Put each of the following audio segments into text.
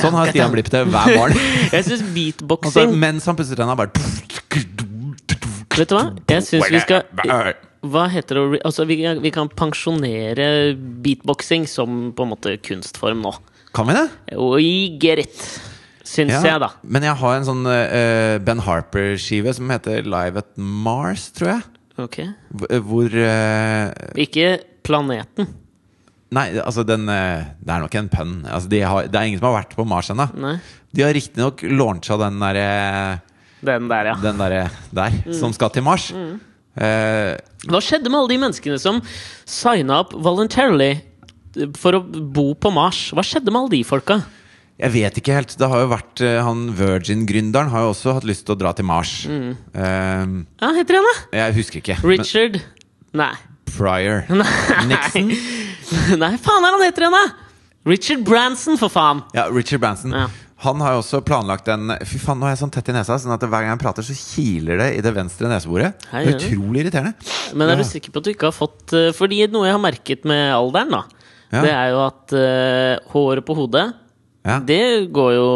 Sånn har Stian blitt det hver morgen. Jeg syns beatboxing altså, Mens han pusser tenna, bare Vet du hva? Jeg syns vi skal hva heter det? Altså, vi, vi kan pensjonere beatboxing som på en måte kunstform nå. Kan vi det? We get it. Syns jeg, da. Men jeg har en sånn uh, Ben Harper-skive som heter Live at Mars, tror jeg. Ok. Hvor- Hvor eh, Ikke planeten. Nei, altså den eh, Det er nok en pønn. Altså, de det er ingen som har vært på Mars ennå. De har riktignok launcha den derre Den der, ja. Den der, der, som skal til Mars. Eh, Hva skjedde med alle de menneskene som signa opp voluntarily for å bo på Mars? Hva skjedde med alle de folka? jeg vet ikke helt. Det har jo vært eh, Han Virgin-gründeren har jo også hatt lyst til å dra til Mars. Eh, Ja, heter han da? jeg husker ikke. men Richard Nei. Pryor. Nixon? Nei, faen er han heter igjen, da! Richard Branson, for faen! Ja, Richard Branson. Ja. Han har jo også planlagt en Fy faen, nå er jeg sånn tett i nesa, sånn at hver gang jeg prater, så kiler det i det venstre neseboret. Hei, det er utrolig irriterende. Men er du sikker på at du ikke har fått eh, Fordi noe jeg har merket med alderen, da, Ja. det er jo at uh, håret på hodet, Ja. det går jo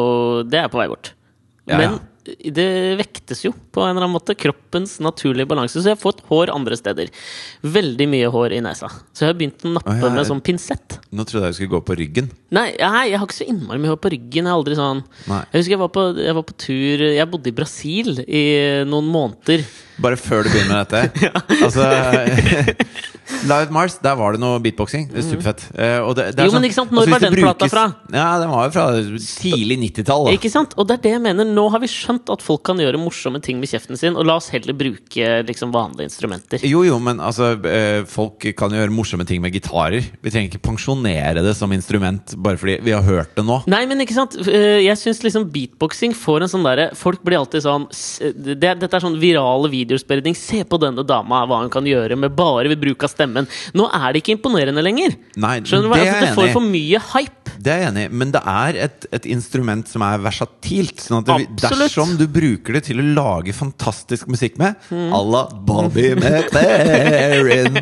Det er på vei bort. Ja, Men det vektes jo på en eller annen måte. Kroppens naturlige balanse. Så jeg har fått hår andre steder. Veldig mye hår i nesa. Så jeg har begynt å nappe med sånn pinsett. Nå trodde jeg du skulle gå på ryggen. Nei, nei, jeg har ikke så innmari mye hår på ryggen. Jeg er aldri sånn Nei. Jeg husker jeg var, på, jeg var på tur Jeg bodde i Brasil i noen måneder. Bare før du begynner med dette. Altså Live at Mars, der var det noe beatboxing. Det er Superfett. Eh, og det, det er Jo, men ikke sant, når var den den plata fra? Ja, Den var jo fra tidlig 90-tall. Ikke sant? Og det er det jeg mener. Nå har vi skjønt at folk kan gjøre morsomme ting med kjeften sin, og la oss heller bruke liksom vanlige instrumenter. Jo, jo, men altså eh, Folk kan jo gjøre morsomme ting med gitarer. Vi trenger ikke pensjonere det som instrument bare fordi vi har hørt det nå. Nei, men ikke sant Eh, Jeg syns liksom beatboxing får en sånn derre Folk blir alltid sånn det, Dette er sånn virale videospredning. Se på denne dama, hva hun kan gjøre med bare ved bruk av stemmen. Nå er det ikke imponerende lenger. Nei, Skjønner du hva? det Altså, det får for mye hype. Det er jeg enig i, men det er et, et instrument som er versatilt. Sånn at det, dersom du bruker det til å lage fantastisk musikk med, Mm. à la Bobby McLaren,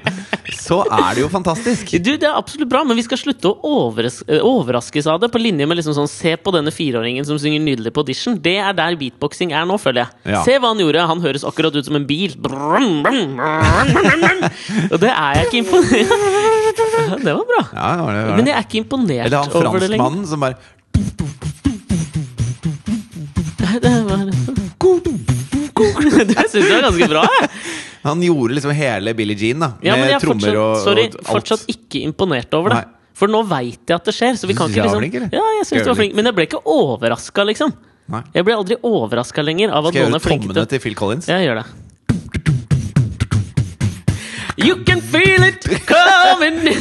så er det jo fantastisk. Du, Det er absolutt bra, men vi skal slutte å overras eh, overraskes av det. På linje med liksom sånn Se på denne fireåringen som synger nydelig på audition. Det er der beatboxing er nå, føler jeg. Ja. Se hva han gjorde. Han høres akkurat ut som en bil. Brum, brum, brum. Og det er jeg ikke imponert Det var bra. Ja, det var det, var Men jeg er ikke imponert Eller han franskmannen som bare Det var- Det syns jeg var ganske bra. Jeg. Han gjorde liksom hele Billie Jean, da. Ja, med er trommer fortsatt, og, sorry, og alt. fortsatt ikke imponert over det. Nei. For nå veit jeg at det skjer. Så vi kan ikke liksom flink? Ja, jeg synes du var flink Men jeg ble ikke overraska, liksom. Nei. Jeg blir aldri overraska lenger av at Skal jeg gjøre er tommene til Phil Collins? Jeg gjør det. You can feel it coming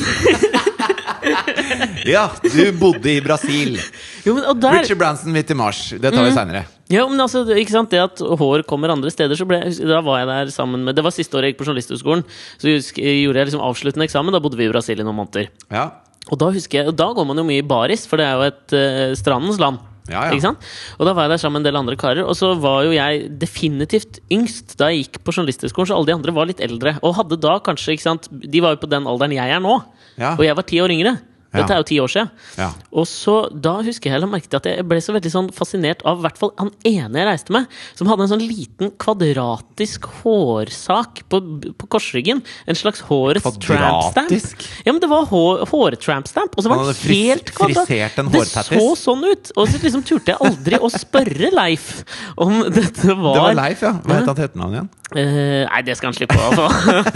Ja, du bodde i Brasil. Jo, men, der, Richard Branson vil til Mars. Det tar vi seinere. ja, men altså, det- ikke sant? Det at hår kommer andre steder, så ble, da var jeg der sammen med Det var siste året jeg gikk på Journalisthøgskolen. Så gjorde jeg liksom avsluttende eksamen. Da bodde vi i Brasil i noen måneder. Ja. Og da husker jeg, og da går man jo mye i baris, for det er jo et uh, strandens land. Ja, ja. Og da var jeg der sammen med en del andre karer, og så var jo jeg definitivt yngst da jeg gikk på Journalisthøgskolen, så alle de andre var litt eldre. Og hadde da kanskje, sant De var jo på den alderen jeg er nå, Ja. og jeg var ti år yngre. Dette er jo ti år siden. Ja. Og så, da husker jeg heller at jeg ble så veldig sånn fascinert av i hvert fall han ene jeg reiste med, som hadde en sånn liten kvadratisk hårsak på, på korsryggen. En slags hårets trampstamp. Ja, men det var hår, hårtrampstamp, og så var den helt kvadratisk. Det så sånn ut! Og så liksom turte jeg aldri å spørre Leif om dette var, Det var Leif, ja. Hva het han til etternavn igjen? Uh, nei, det skal han slippe å få.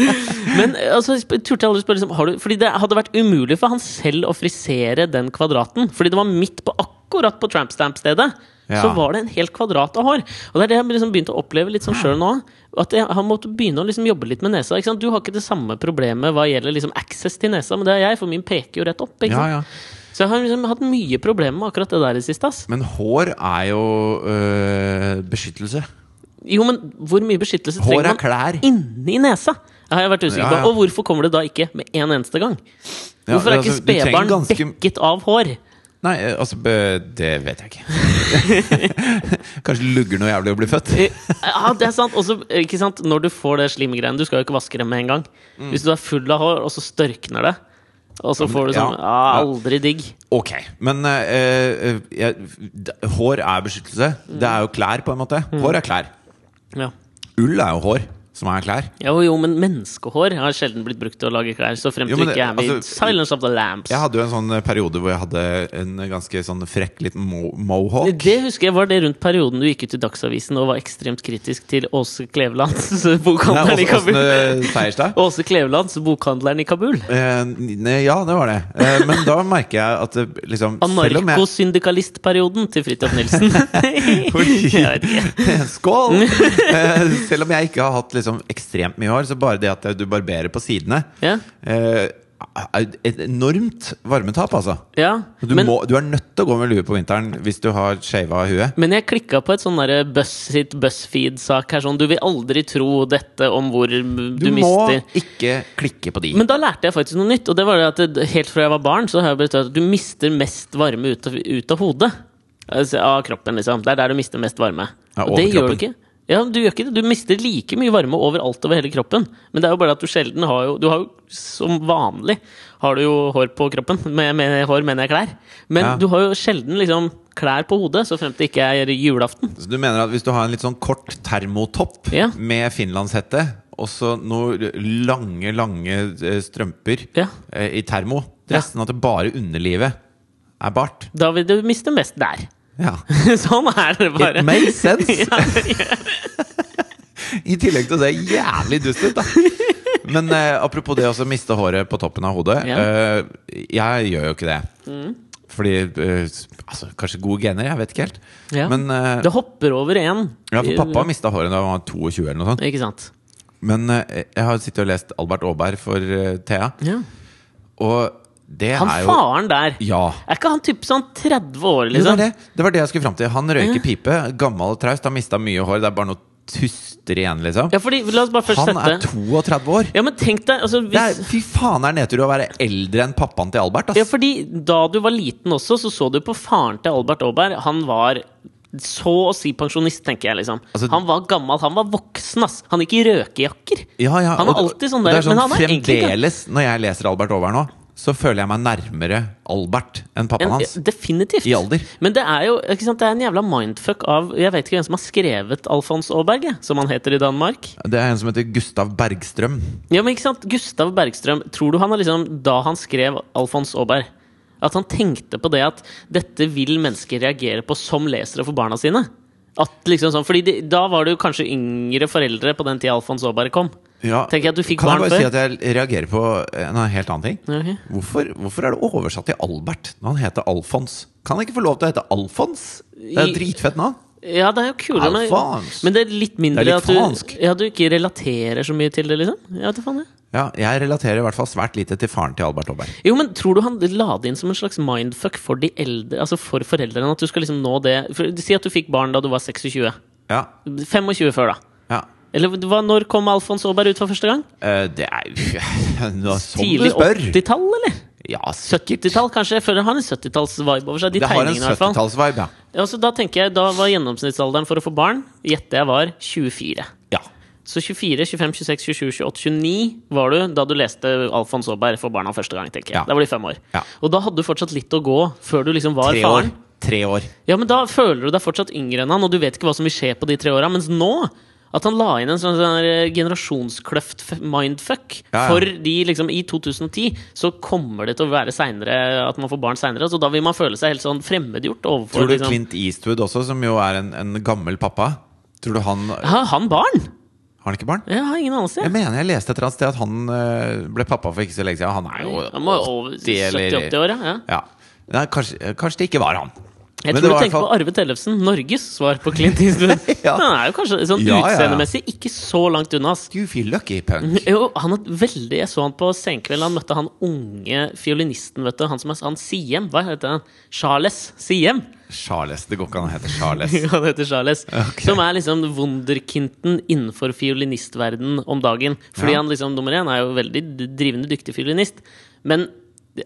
Men eh, altså, turte jeg aldri spørre liksom, har du, Fordi det hadde vært umulig for han selv å frisere den kvadraten. Fordi det var midt på akkurat på trampstamp-stedet. Ja. Så var det en hel kvadrat av hår. Og det er det jeg liksom begynte å oppleve litt sånn sjøl nå. At jeg, har måttet begynne å liksom jobbe litt med nesa. Du har ikke det samme problemet hva gjelder liksom access til nesa, men det har jeg, for min peker jo rett opp. Ikke sant? ja. Så jeg har liksom hatt mye problemer med akkurat det der i det siste. ass. Men hår er jo øh, beskyttelse. Jo, men hvor mye beskyttelse Hår trenger er man inni nesa? Det har jeg vært usikker Ja, på. ja. Og hvorfor kommer det da ikke med en eneste gang? Ja, Hvorfor er ikke altså, spedbarn ganske- dekket av hår? Nei, eh, altså Det vet jeg ikke. Kanskje lugger noe jævlig å bli født. Eh, Ja, det er sant. Også, ikke sant? Når du får det slimgreiene, du skal jo ikke vaske dem med en gang. Mm. Hvis du er full av hår, og så størkner det, og så får du sånn ja. Aldri digg. Ok, men uh, eh, jeg, hår er beskyttelse. Det er jo klær, på en måte. Mm. Hår er klær. Ja. Ull er jo hår, som er klær. Jo, jo, men menneskehår har sjelden blitt brukt til å lage klær. Så frem Jo, til men ikke er med altså, Silence of the Lambs. Jeg hadde jo en sånn eh, periode hvor jeg hadde en ganske sånn frekk liten mo mohawk. Det husker jeg var det rundt perioden du gikk ut i Dagsavisen og var ekstremt kritisk til Åse Klevelands bokhandleren i Nei, Kabul. i Kabul. Åse Klevelands bokhandleren i Kabul. Eh, ja, det var det. Eh, men da merker jeg at liksom selv om jeg- Anarkosyndikalistperioden til Fridtjof Nilsen. Skål! Eh, selv om jeg ikke har hatt liksom ekstremt mye hår, så bare det at du barberer på sidene Ja, eh, et enormt varmetap, altså. ja. Du, Men, må, du er nødt til å gå med lue på vinteren hvis du har shava huet. men jeg klikka på et sånn BuzzFeed-sak her sånn Du vil aldri tro dette om hvor du, Du, må ikke klikke på de. Men da lærte jeg faktisk noe nytt. Og det var det at helt fra jeg var barn, så har jeg blitt at du mister mest varme ut av, ut av hodet. Altså, av kroppen, liksom. Det er der du mister mest varme. Ja, og det gjør du ikke. Ja, du gjør ikke det. Du mister like mye varme overalt over hele kroppen. Men det er jo bare at du sjelden har jo Du har jo som vanlig har du jo hår på kroppen. Med, med hår mener jeg klær. Men Ja. du har jo sjelden liksom klær på hodet, så fremt det ikke er julaften. Så du mener at hvis du har en litt sånn kort termotopp Ja. med finlandshette, og så noen lange, lange eh, strømper Ja. eh, i termo, resten av det bare underlivet er bart Da vil du miste mest der. Ja. sånn er det bare. It makes sense! Ja, I tillegg til å se jævlig dust ut, da. Men eh, apropos det å miste håret på toppen av hodet. Ja. eh, jeg gjør jo ikke det. Fordi eh, altså, Kanskje gode gener, jeg vet ikke helt. Men eh, Det hopper over én. ja, for pappa mista håret da han var 22 eller noe sånt. Ikke sant? Men eh, jeg har sittet og lest Albert Aaberg for eh, Thea, Ja. og Han er faren der Ja. Er ikke han typ sånn 30 år, Jo, det, liksom? det. det var det jeg skulle fram til. Han røyker pipe. Gammel og traust. Har mista mye hår. Det er bare noe tuster igjen, liksom. Ja, fordi, Han er 32 år! Ja, deg altså, Det er, fy faen, er nedtur å være eldre enn pappaen til Albert. Ass. Ja, fordi da du var liten også, så så du på faren til Albert Aaberg. Han var så å si pensjonist, tenker jeg, liksom. Altså- han var gammel, han var voksen, ass. Han gikk i røkejakker. Ja, ja, Han er og- alltid sånn der. det er sånn, men han er egentlig Fremdeles, når jeg leser Albert Aaberg nå, så føler jeg meg nærmere Albert enn pappaen En, hans. definitivt. I alder. Men det er jo ikke sant, det er en jævla mindfuck av Jeg vet ikke hvem som har skrevet Alfons Aaberg, som han heter i Danmark. Det er en som heter Gustav Bergstrøm. Ja, men ikke sant, Gustav Bergstrøm, tror du han har liksom Da han skrev Alfons Aaberg At han tenkte på det at dette vil mennesker reagere på som lesere for barna sine? At liksom sånn, fordi de, Da var det jo kanskje yngre foreldre på den tida Alfons Aaberg kom. Ja, Tenker jeg at du fikk kan jeg bare bare si at jeg reagerer på en helt annen ting? Okay. Hvorfor, hvorfor er det oversatt til Albert når han heter Alfons? Kan han ikke få lov til å hete Alfons? Det er et dritfett navn. Ja, det er jo kulere, men, men det er litt mindre er litt at du, fransk. ja, du ikke relaterer så mye til det, liksom. Jeg vet faen jeg. Ja, jeg relaterer i hvert fall svært lite til faren til Albert Aaberg. Jo, men tror du han la det inn som en slags mindfuck for de eldre, altså for foreldrene? At du skal liksom nå det for, Si at du fikk barn da du var 26. Ja, 25 før, da. Eller hva, når kom Alfons Aaberg ut for første gang? Uh, det er jo Nå som du Tidlig spør! 80-tall, eller? Ja, 70-tall, kanskje? Jeg føler det har en 70-talls-vibe over seg. De Det har en 70-talls-vibe, ja. Ja, så da tenker jeg, da var gjennomsnittsalderen for å få barn Gjetter jeg var 24. ja. Så 24, 25, 26, 27, 28, 29 var du da du leste Alfons Aaberg for barna første gang. tenker jeg. Ja. Da var de fem år. Ja. Og da hadde du fortsatt litt å gå før du liksom var Tre år. faren. Tre år. Ja, men da føler du deg fortsatt yngre enn han, og du vet ikke hva som vil skje på de tre åra. Mens nå at han la inn en sånn, sånn generasjonskløft-mindfuck. Ja, ja. for de liksom I 2010 så kommer det til å være senere at man får barn seinere. Så da vil man føle seg helt sånn fremmedgjort overfor Tror du liksom, Clint Eastwood også, som jo er en, en gammel pappa Tror du han Har Har han barn? han ikke barn? Jeg har ingen anelse. Jeg mener jeg leste et eller annet sted at han eh, ble pappa for ikke så lenge siden. Han er jo over 80 eller 70-80 år, ja. ja. Ja. Nei, kanskje, kanskje det ikke var han. Jeg tror du tenker fall... på Arve Tellefsen, Norges svar på Clint Eastwood. Ja. Han er jo kanskje sånn Ja, utseendemessig ikke så langt unna. Du feel lucky, punk. Jo, han er veldig Jeg så han på Senkveld. Han møtte han unge fiolinisten, vet du. Han som er han Siem. Hva heter han? Charles Siem. Charles. Det går ikke an å hete Charles. Han heter Charles. Okay. Som er liksom wunderkinten innenfor fiolinistverden om dagen. Fordi Ja. han liksom, nummer én er jo veldig drivende dyktig fiolinist, men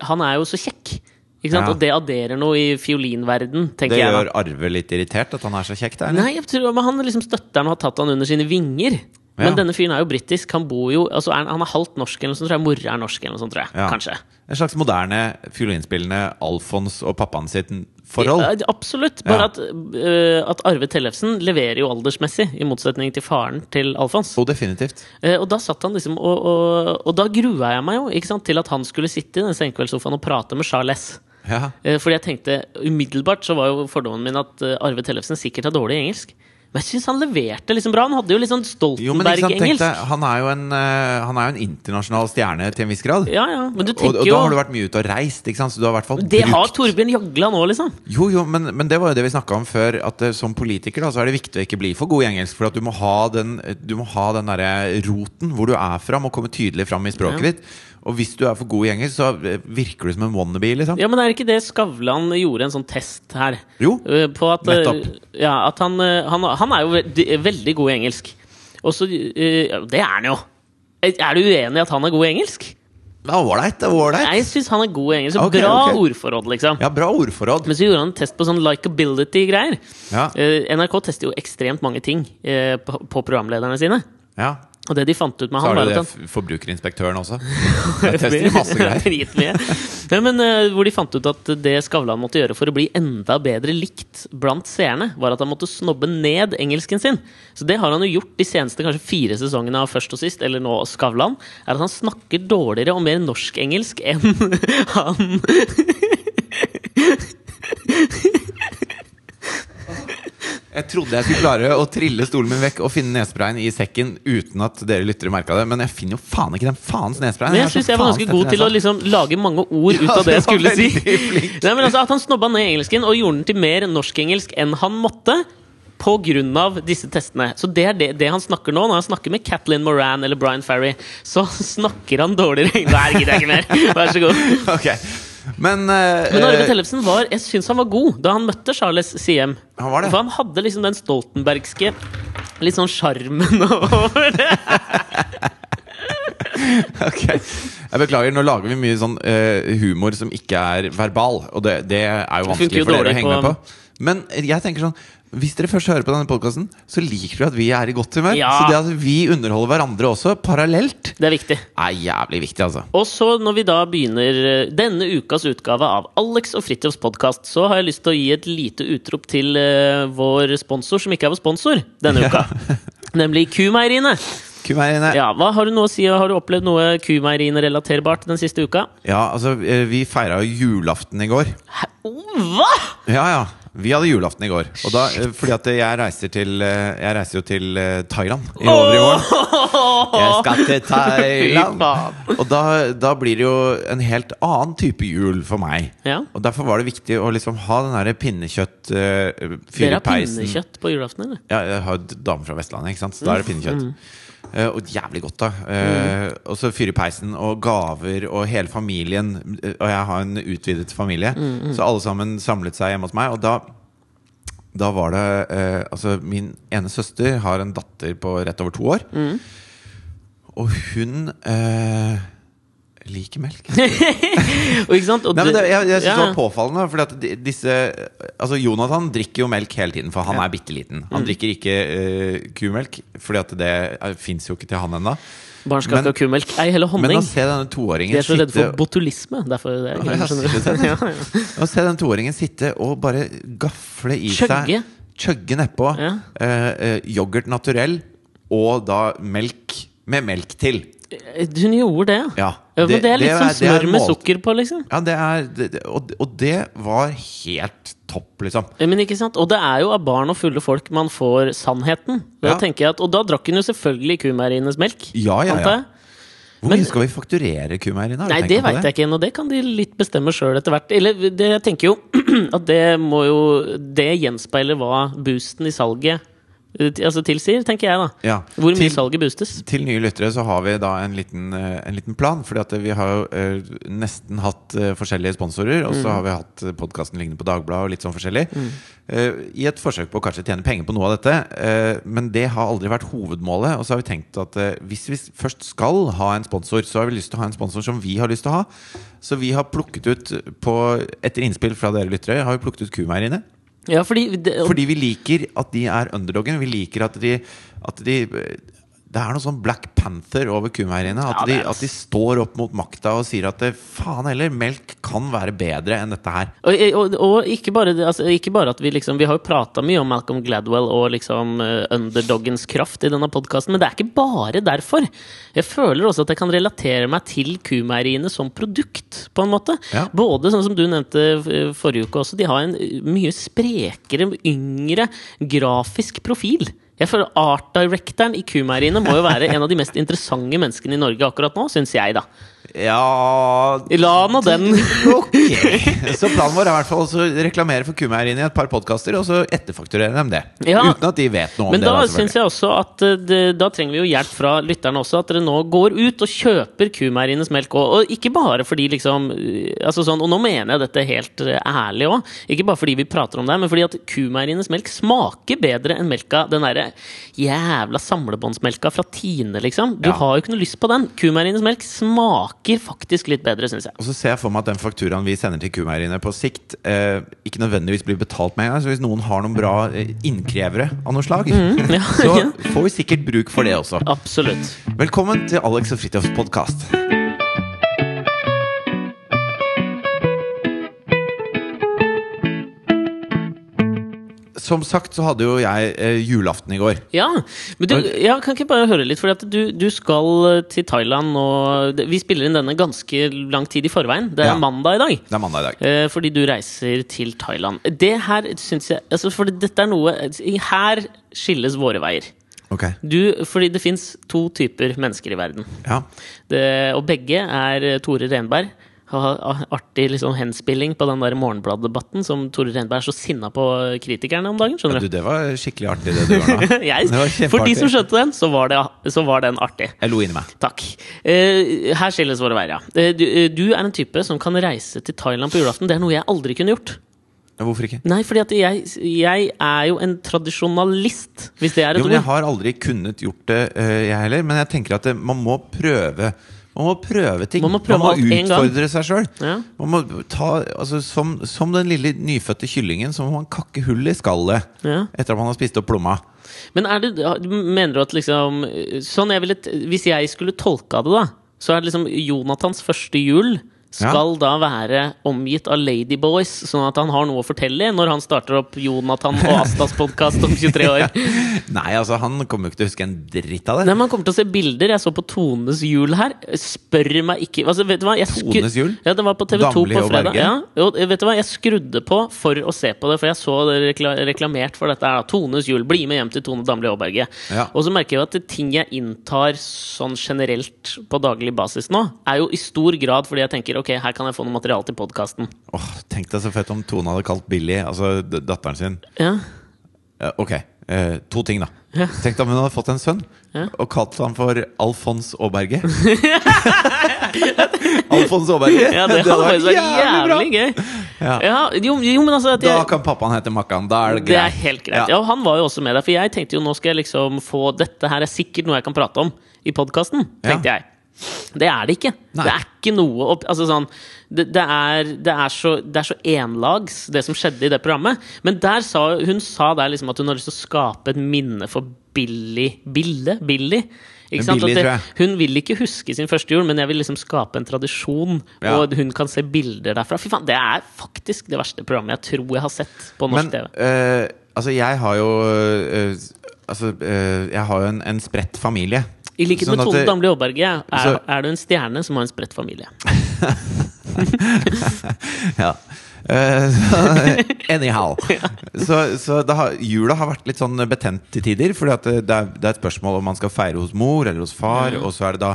han er jo så kjekk. Ja. Og det adderer noe i fiolinverden, tenker Det jeg. da. gjør Arve litt irritert at han er så kjekk der? eller? Nei, jeg tror men han liksom støtter han og har tatt han under sine vinger. Men denne fyren er jo britisk. Han bor jo altså er, han- er halvt norsk, eller noe sånt, tror jeg. Mora er norsk, eller noe sånt, tror jeg. Ja. Kanskje. En slags moderne fiolinspillende Alfons og pappaen sitt forhold? Ja, absolutt. Bare Ja. at, uh, at Arve Tellefsen leverer jo aldersmessig, i motsetning til faren til Alfons. Oh, definitivt. Uh, og da satt han liksom og, og, og da grua jeg meg jo sant, til at han skulle sitte i den senkveldssofaen og prate med Charles. Ja. Eh, fordi jeg tenkte umiddelbart så var jo fordommen min at eh, Arve Tellefsen sikkert har dårlig engelsk. Men jeg syns han leverte liksom bra. Han hadde jo litt sånn Stoltenberg-engelsk. han er jo en, eh, han er jo en internasjonal stjerne til en viss grad. Ja, ja, men du Og, tenker og da har du vært mye ute og reist, ikke sant? så du har i hvert fall Det har Torbjørn Jagla nå, liksom. Jo, jo, men, men det var jo det vi snakka om før. At som politiker da, så er det viktig å ikke bli for god i engelsk. For at du må ha den, du må ha den derre roten hvor du er fra, må komme tydelig fram i språket Ja. ditt. Og hvis du er for god i engelsk, så eh, virker du som en wannabe, liksom. Ja, men er ikke det Skavlan gjorde en sånn test her? Jo, Eh, På at, eh, nettopp. Ja, at han, han, han er jo veldig, god i engelsk. Og så Det er han jo. Er du uenig i at han er god i engelsk? det var ålreit. Det var ålreit. Jeg syns han er god i engelsk. Okay, Bra okay. ordforråd, liksom. Ja, bra ordforråd. Men så gjorde han en test på sånn likeability-greier. Ja, NRK tester jo ekstremt mange ting på, på programlederne sine. ja. Og det de fant ut med Så han, har var du at det han f- forbrukerinspektøren også. Det tester masse greier. Ja, Nei, men uh, hvor de fant ut at det Skavlan måtte gjøre for å bli enda bedre likt blant seerne, var at han måtte snobbe ned engelsken sin. Så det har han jo gjort de seneste kanskje fire sesongene av Først og sist, eller nå Skavlan. Er at han snakker dårligere og mer norsk-engelsk enn han Jeg trodde jeg skulle klare å trille stolen min vekk og finne nesprayen i sekken uten at dere lyttere merka det, men jeg finner jo faen ikke den faens nesprayen. Men jeg syns jeg var ganske god til å liksom lage mange ord ut av det jeg skulle si. Nei, men altså At han snobba ned engelsken og gjorde den til mer norsk-engelsk enn han måtte. På grunn av disse testene. Så det er det, det han snakker nå. Når han snakker med Kathleen Moran eller Brian Ferry, så snakker han dårligere Nei, gidder jeg ikke mer. Vær så god. Ok, Men, eh, Men Arve Tellefsen var Jeg syns han var god da han møtte Charles Siem. Han var det. For han hadde liksom den stoltenbergske Litt sånn sjarmen over det. ok. Jeg beklager, nå lager vi mye sånn eh, humor som ikke er verbal, og det, det er jo vanskelig jo for dere å dårlig henge med på- på. Men jeg tenker sånn hvis dere først hører på denne podkasten, så liker dere at vi er i godt humør. Ja. Så det at vi underholder hverandre også, parallelt, Det er viktig. er jævlig viktig, altså. Og så når vi da begynner eh, denne ukas utgave av Alex og Fridtjofs podkast, så har jeg lyst til å gi et lite utrop til eh, vår sponsor, som ikke er vår sponsor denne uka. Nemlig Kumeieriene. Kumeieriene. Ja. Ja, hva Har du noe å si? Har du opplevd noe Kumeieriene-relaterbart den siste uka? Ja, altså, eh, vi feira julaften i går. Hæ? Hva?! Ja, ja. Vi hadde julaften i går. Og da, fordi at jeg reiser til eh, Jeg reiser jo til eh, Thailand i over i år. Jeg skal til Thailand! Og da, da blir det jo en helt annen type jul for meg. Ja. Og derfor var det viktig å liksom ha den derre pinnekjøtt uh, Dere har pinnekjøtt på julaften, eller? Ja, jeg har jo dame fra Vestlandet, ikke sant? så da er det pinnekjøtt. Eh, og jævlig godt, da. Mm. Og så fyr i peisen, og gaver, og hele familien. eh, Og jeg har en utvidet familie, så alle sammen samlet seg hjemme hos meg. Og da, da var det eh, Altså, min ene søster har en datter på rett over to år. Og hun eh, liker melk. Og ikke sant? Og Nei, det, jeg, jeg synes ja. det var påfallende. Fordi at disse Altså Jonathan drikker jo melk hele tiden, for han er bitte liten. Mm. Han drikker ikke uh, kumelk, Fordi at det fins jo ikke til han ennå. Barn skal ikke ha kumelk. Ei heller Men å se denne De toåringen er så redde for botulisme. Derfor det er Ja, jeg det. Ja, ja. Å se den toåringen sitte og bare gafle i Kjøgge. seg Chugge nedpå Ja. Uh, yoghurt naturell og da melk med melk til. Hun gjorde det, ja. Ja, men det er litt som det smør med sukker på, liksom. Ja, det er det, det- og, og det var helt topp, liksom. Men ikke sant? Og det er jo av barn og fulle folk man får sannheten. Da Ja. tenker jeg at, Og da drakk hun jo selvfølgelig kumeieriens melk. Ja, ja, ja. Hvor mye skal vi fakturere kumeieriene? Nei, det veit jeg ikke ennå. Det kan de litt bestemme sjøl etter hvert. Eller det, jeg tenker jo at det må jo Det gjenspeiler hva boosten i salget altså, tilsier, tenker jeg, da. Ja. Hvor mye Til- salget boostes. Til nye lyttere så har vi da en liten, eh, en liten plan. Fordi at vi har jo eh, nesten hatt eh, forskjellige sponsorer. Og så Mm. har vi hatt podkasten liggende på Dagbladet og litt sånn forskjellig. Mm. I et forsøk på å kanskje tjene penger på noe av dette. eh, men det har aldri vært hovedmålet. Og så har vi tenkt at eh, hvis vi først skal ha en sponsor, så har vi lyst til å ha en sponsor som vi har lyst til å ha. Så vi har plukket ut på, etter innspill fra dere lyttere, har vi plukket ut kumeieriene. Ja, fordi det, Fordi vi liker at de er underdoggen. Vi liker at de, at de Det er noe sånn Black Panther over kumeieriene. At, Ja, de, at de står opp mot makta og sier at det, faen heller, melk kan være bedre enn dette her. Og, og, og ikke, bare, altså, ikke bare at vi liksom Vi har jo prata mye om Malcolm Gladwell og liksom eh, underdoggens kraft i denne podkasten, men det er ikke bare derfor. Jeg føler også at jeg kan relatere meg til kumeieriene som produkt, på en måte. Ja. Både sånn som du nevnte eh, forrige uke også, de har en eh, mye sprekere, yngre grafisk profil. Jeg føler Art directoren i kumeieriene må jo være en av de mest interessante menneskene i Norge akkurat nå, syns jeg, da. Ja La nå den Ok. Så planen vår er i hvert fall å reklamere for kumeieriene i et par podkaster, og så etterfakturere dem det. Ja. Uten at de vet noe om Men det. Men da, syns jeg også at eh, det, da trenger vi jo hjelp fra lytterne også. At dere nå går ut og kjøper kumeierienes melk. Og, og ikke bare fordi liksom eh, altså sånn, Og nå mener jeg dette helt eh, ærlig òg. Ikke bare fordi vi prater om det, men fordi at kumeierienes melk smaker bedre enn melka Den derre jævla samlebåndsmelka fra Tine, liksom. Du Ja. har jo ikke noe lyst på den. Kumeierienes melk smaker faktisk litt bedre, syns jeg. Og så ser jeg for meg at den fakturaen vi sender til kumeieriene på sikt, eh, ikke nødvendigvis blir betalt med en gang. Så hvis noen har noen bra eh, innkrevere av noe slag, Mm, ja, så ja. får vi sikkert bruk for det også. Absolutt. Velkommen til Alex og Fridtjofs podkast. Som sagt så hadde jo jeg eh, julaften i går. Ja, men du, ja, kan ikke bare høre litt, for du, du skal eh, til Thailand og Vi spiller inn denne ganske lang tid i forveien. Det er Ja. mandag i dag. Det er mandag i dag. Eh, fordi du reiser til Thailand. Det her syns jeg altså For dette er noe Her skilles våre veier. Okay. Du, fordi det fins to typer mennesker i verden. Ja. Det, og begge er Tore Renberg. Artig liksom henspilling på den der Morgenblad-debatten som Tore Renberg er så sinna på kritikerne om dagen. skjønner Du, du? det var skikkelig artig, det du gjorde nå. Jeg, for de som skjønte den, så var, det, så var den artig. Jeg lo inni meg. Takk. Uh, her skilles våre veier, ja. Uh, du, uh, du er en type som kan reise til Thailand på julaften. Det er noe jeg aldri kunne gjort. Hvorfor ikke? Nei, fordi at jeg, jeg er jo en tradisjonalist, hvis det er et Jo, men jeg har aldri kunnet gjort det, jeg heller. Men jeg tenker at man må prøve Man må prøve ting. Man må prøve man må utfordre seg sjøl. Ja. Man må ta, altså, som, som den lille nyfødte kyllingen, så må man kakke hull i skallet Ja. etter at man har spist opp plomma. Men er det, mener du at liksom sånn jeg ville, Hvis jeg skulle tolka det, da, så er det liksom Jonathans første jul skal da være omgitt av ladyboys, sånn at han har noe å fortelle når han starter opp Jonathan og Astas podkast om 23 år. Nei, altså, han kommer jo ikke til å huske en dritt av det. Nei, han kommer til å se bilder. Jeg så på Tones jul her. Spør meg ikke altså, vet du hva? Jeg skru- Tones jul? Ja, det var på TV2 Damli på fredag. Ja, og vet du hva? Jeg skrudde på for å se på det, for jeg så det rekla reklamert for dette. her. Tones jul. Bli med hjem til Tone Damli Aaberge. Ja. Og så merker jeg at at ting jeg inntar sånn generelt på daglig basis nå, er jo i stor grad fordi jeg tenker ok, her kan jeg få noe materiale til podkasten. Åh, Tenk deg så fett om Tone hadde kalt Billy, altså datteren sin Ja. Ok, eh, to ting, da. Ja. Tenk deg om hun hadde fått en sønn Ja. og kalt han for Alfons Aaberge. Alfons Aaberge! ja, det hadde vært jævlig jævlig gøy. Ja. Ja, jo, jo, men altså at Da kan pappaen hete Makkan. Da er det greit. Det er helt greit. Ja. han var jo også med der. For jeg tenkte jo nå skal jeg liksom få Dette her er sikkert noe jeg kan prate om i podkasten, tenkte jeg. Det er det ikke. Nei. Det er ikke noe opp, altså sånn, det, det, er, det, er så, det er så enlags, det som skjedde i det programmet. Men der sa, hun sa der liksom at hun har lyst til å skape et minne for Billy Bille? Billy? Det, hun vil ikke huske sin første jul, men jeg vil liksom skape en tradisjon. Ja. Og hun kan se bilder derfra. Fy faen, Det er faktisk det verste programmet jeg tror jeg har sett på norsk Men TV. eh, altså, jeg har jo eh, Altså, eh, jeg har jo en, en spredt familie. I likhet Sånn med at Tone Damli Aaberge er, Så- er du en stjerne som har en spredt familie. Ja. Eh, anyhow. Så, så har, jula har vært litt sånn betent til tider. For det det er et spørsmål om man skal feire hos mor eller hos far. Og så er det da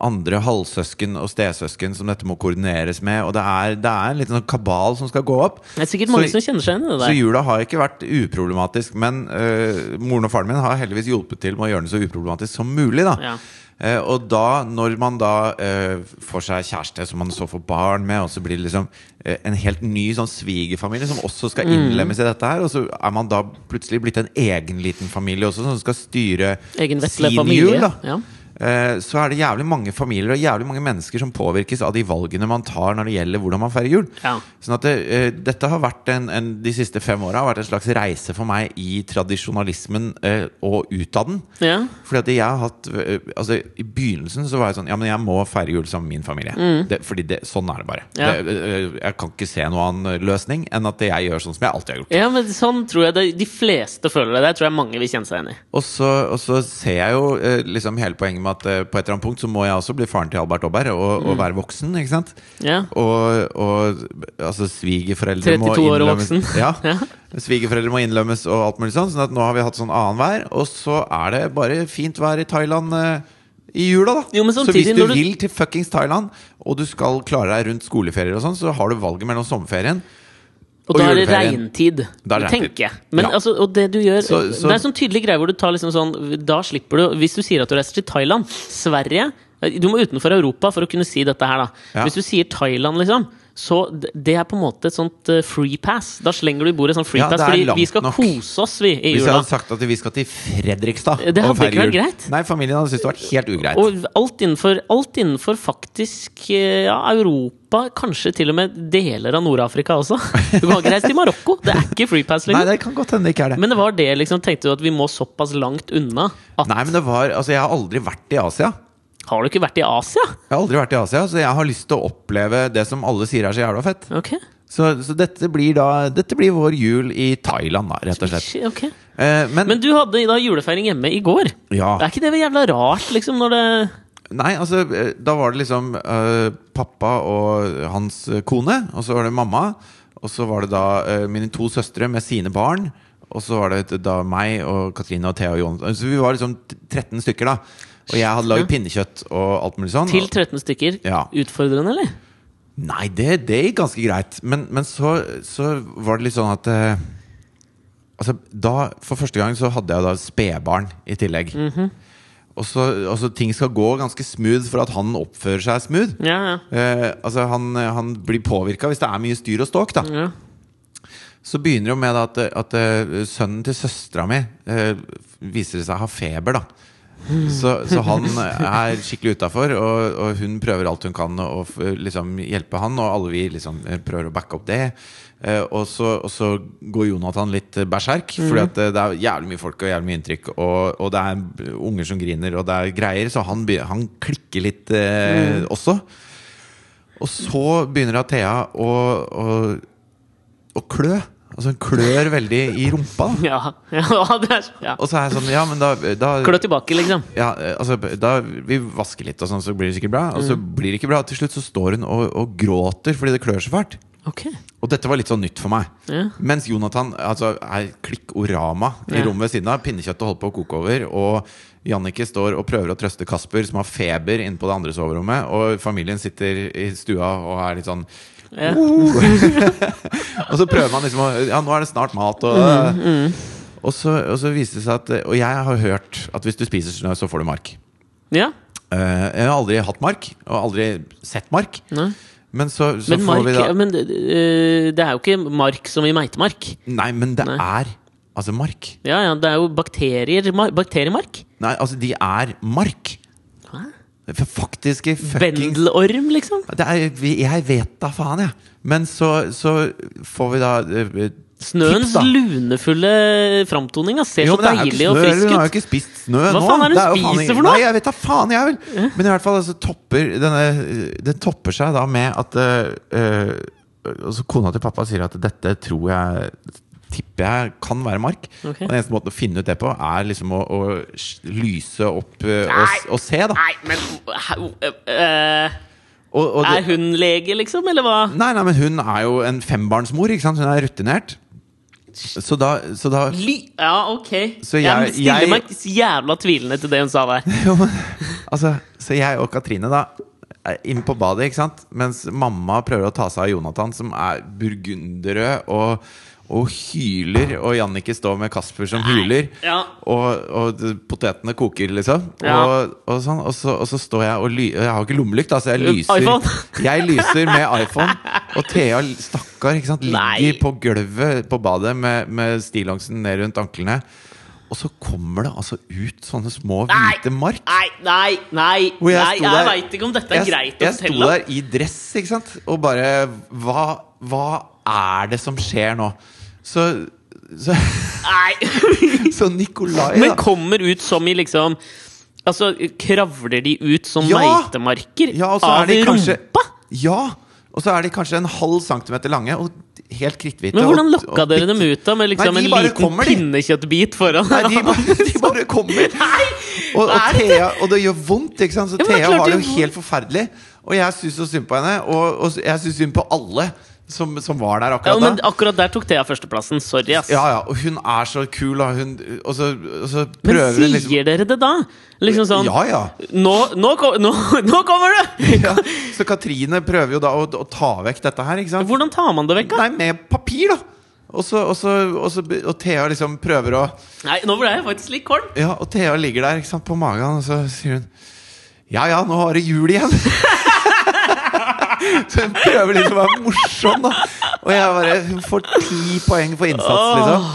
andre halvsøsken og stesøsken som dette må koordineres med. Og det er, det er en liten sånn kabal som skal gå opp. Det er sikkert mange Så- som kjenner seg igjen i det Så jula har ikke vært uproblematisk, men uh, moren og faren min har heldigvis hjulpet til med å gjøre den så uproblematisk som mulig. da Ja. Uh, og da, når man da uh, får seg kjæreste som man så får barn med, og så blir det liksom uh, en helt ny sånn svigerfamilie som også skal Mm. innlemmes i dette her, og så er man da plutselig blitt en egen liten familie også, som skal styre sin familie. jul. da Ja. Eh, så er det jævlig mange familier og jævlig mange mennesker som påvirkes av de valgene man tar når det gjelder hvordan man feirer jul. Ja. Sånn at det, eh, dette har vært en, en, De siste fem åra har vært en slags reise for meg i tradisjonalismen eh, og ut av den. ja. Fordi at jeg har hatt eh, Altså I begynnelsen så var jeg sånn Ja, men jeg må feire jul sammen med min familie. Det, fordi det, sånn er det bare. Mm. Ja. Det, eh, jeg kan ikke se noen annen løsning enn at jeg gjør sånn som jeg alltid har gjort. ja, men sånn tror jeg de fleste føler det. Det tror jeg mange vil kjenne seg igjen i. Og så, og så ser jeg jo eh, liksom hele poenget med at eh, på et eller annet punkt så må jeg også bli faren til Albert Aaberg og, Mm. og være voksen. Ikke sant? Ja. Og, og altså svigerforeldre må 32 år og voksen. Ja, Ja. Svigerforeldre må innlømmes og alt mulig sånn. Sånn at nå har vi hatt sånn annenhver, og så er det bare fint vær i Thailand eh, i jula, da. Jo, så hvis du du- vil til fuckings Thailand, og du skal klare deg rundt skoleferier og sånn, så har du valget mellom sommerferien Og, Og da er det regntid, Da er det tenker jeg. Men Ja. altså, og det du gjør Så- så- Det er sånn tydelig greie hvor du tar liksom sånn Da slipper du Hvis du sier at du reiser til Thailand, Sverige Du må utenfor Europa for å kunne si dette her, da. Ja. Hvis du sier Thailand, liksom så det er på en måte et sånt eh, free pass. Da slenger du i bordet sånn free Ja, pass, fordi vi skal nok. kose oss, vi, i Hvis jeg hadde sagt at vi skal til Fredrikstad Det hadde ikke vært greit. Nei, familien hadde syntes det vært helt ugreit. Og alt innenfor, alt innenfor faktisk eh, ja, Europa, kanskje til og med deler av Nord-Afrika også. Du kan ikke reise til Marokko! Det er ikke free pass Nei, det kan godt hende det ikke er det. Men det var det, liksom. Tenkte du at vi må såpass langt unna? At, Nei, men det var Altså, jeg har aldri vært i Asia. Har du ikke vært i Asia? Jeg har aldri vært i Asia, så jeg har lyst til å oppleve det som alle sier er så jævla fett. Okay. Så, så dette blir da Dette blir vår jul i Thailand, da, rett og slett. Okay. Eh, men, Men du hadde da julefeiring hjemme i går. ja. Er ikke det jævla rart, liksom, når det Nei, altså, eh, da var det liksom uh, pappa og hans kone, og så var det mamma. Og så var det da uh, mine to søstre med sine barn. Og så var det da meg og Katrine og Thea og Jon. Så vi var liksom 13 stykker, da. Og jeg hadde lagd pinnekjøtt og alt mulig sånn. Til 13 stykker? Ja. Utfordrende, eller? Nei, det, det gikk ganske greit. Men, men så, så var det litt sånn at eh, Altså, da, For første gang så hadde jeg da spedbarn i tillegg. og, så, og så ting skal gå ganske smooth for at han oppfører seg smooth. Ja, ja. Eh, altså han, han blir påvirka hvis det er mye styr og ståk. da ja. Så begynner det jo med at, at eh, sønnen til søstera mi eh, viser seg å ha feber. da så, så han er skikkelig utafor, og, og hun prøver alt hun kan å liksom, hjelpe han. Og alle vi liksom eh, prøver å backe opp det. Eh, og, så, og så går Jonathan litt berserk, fordi at eh, det er jævlig mye folk og jævlig mye inntrykk. Og, og det er unger som griner, og det er greier. Så han, han klikker litt eh, også. Og så begynner Athea å, å, å klø. Altså hun klør veldig i rumpa. Ja, ja, det er, ja. Og så er jeg sånn Ja, men da, da Klør tilbake, liksom. ja, eh, altså, da Vi vasker litt, og sånn, så blir det sikkert bra. Og så blir det ikke bra. Til slutt så står hun og, og gråter fordi det klør så fælt. Okay. Og dette var litt sånn nytt for meg. Ja. Mens Jonathan altså, er klikk-orama i Ja. rommet ved siden av. Pinnekjøttet holder på å koke over. Og Jannicke står og prøver å trøste Kasper, som har feber, inne på det andre soverommet. Og familien sitter i stua og er litt sånn Ja. Og så prøver man liksom å Ja, nå er det snart mat, og Og så, og så viste det seg at Og jeg har hørt at hvis du spiser snø, så får du mark. ja. Uh, jeg har aldri hatt mark, og aldri sett mark. Nei. Men så, så Men, får vi da men uh, det er jo ikke mark som i meitemark. Nei, men det Nei. er altså mark. Ja, ja, det er jo bakterier, mar- bakteriemark. Nei, altså, de er mark. Faktiske fuckings Bendelorm, liksom. det er, Jeg vet da faen, jeg. Men så, så får vi da eh, Snøens tips, da. lunefulle framtoning da. ser Jo, så deilig og frisk frisk Hun har jo ut. ikke spist snø Hva nå. faen er det hun spiser faen for noe? Nei, jeg vet da faen, jeg vel. Men i hvert fall altså, topper denne, Det topper seg da med at uh, uh, Kona til pappa sier at dette tror jeg Tipper jeg kan være mark. Okay. Og Den eneste måten å finne ut det på, er liksom å, å lyse opp uh, og, og se, da. Nei, men uh, Og, og Er hun lege, liksom, eller hva? nei, nei, men hun er jo en fembarnsmor, ikke sant? Hun er rutinert. Så da, så da Ly ja, ok. Så jeg, jeg- stiller jeg- meg jævla tvilende til det hun sa der. Jo, men, altså, så jeg og Katrine da inn på badet, ikke sant? Mens mamma prøver å ta seg av Jonathan, som er burgunderrød og, og hyler. Og Jannicke står med Kasper som hyler. Ja. Og, og potetene koker, liksom. Ja. Og, og, sånn, så, og så står jeg og ly Jeg har ikke lommelykt, altså. jeg lyser. Jeg lyser med iPhone. Og Thea, stakkar, ikke sant, Nei. ligger på gulvet på badet med, med stillongsen ned rundt anklene. Og så kommer det altså ut sånne små Nei. hvite mark. Nei, nei, nei! Hvor jeg nei jeg veit ikke om dette er jeg, greit å jeg sto der i dress, ikke sant, og bare Hva, hva er det som skjer nå? Så, så, Nei! så Nikolai, Men kommer ut som i liksom Altså, kravler de ut som Ja! meitemarker Ja, og så av de kanskje rumpa? Ja! Og så er de kanskje en halv centimeter lange og helt kritthvite. Men hvordan lokka dere dem ut, da? Med liksom Nei, en liten kommer, pinnekjøttbit foran? Nei, de bare, de bare kommer. Nei! Og, og, det? Thea, og det gjør vondt, ikke sant? Så Ja, Thea har det det jo helt forferdelig. Og jeg syns så synd på henne, og, og jeg syns synd på alle som, som var der akkurat Ja, men da. akkurat der tok Thea førsteplassen. Sorry, ass. Ja, ja, og hun er så kul, og, hun, og, så, og så men prøver hun sier liksom dere det da? Liksom sånn Ja, ja. nå, nå, nå, nå kommer du! ja. Så Katrine prøver jo da å, å ta vekk dette her, ikke sant? Hvordan tar man det vekk, da? Nei, med papir, da! Og, så, og, så, og, så, og Thea liksom prøver å Nei, nå ble jeg faktisk litt kvalm. Ja, og Thea ligger der sant, på magen, og så sier hun Ja ja, nå har du jul igjen! så hun prøver liksom å være morsom, da. Og jeg bare Hun får ti poeng for innsats, liksom.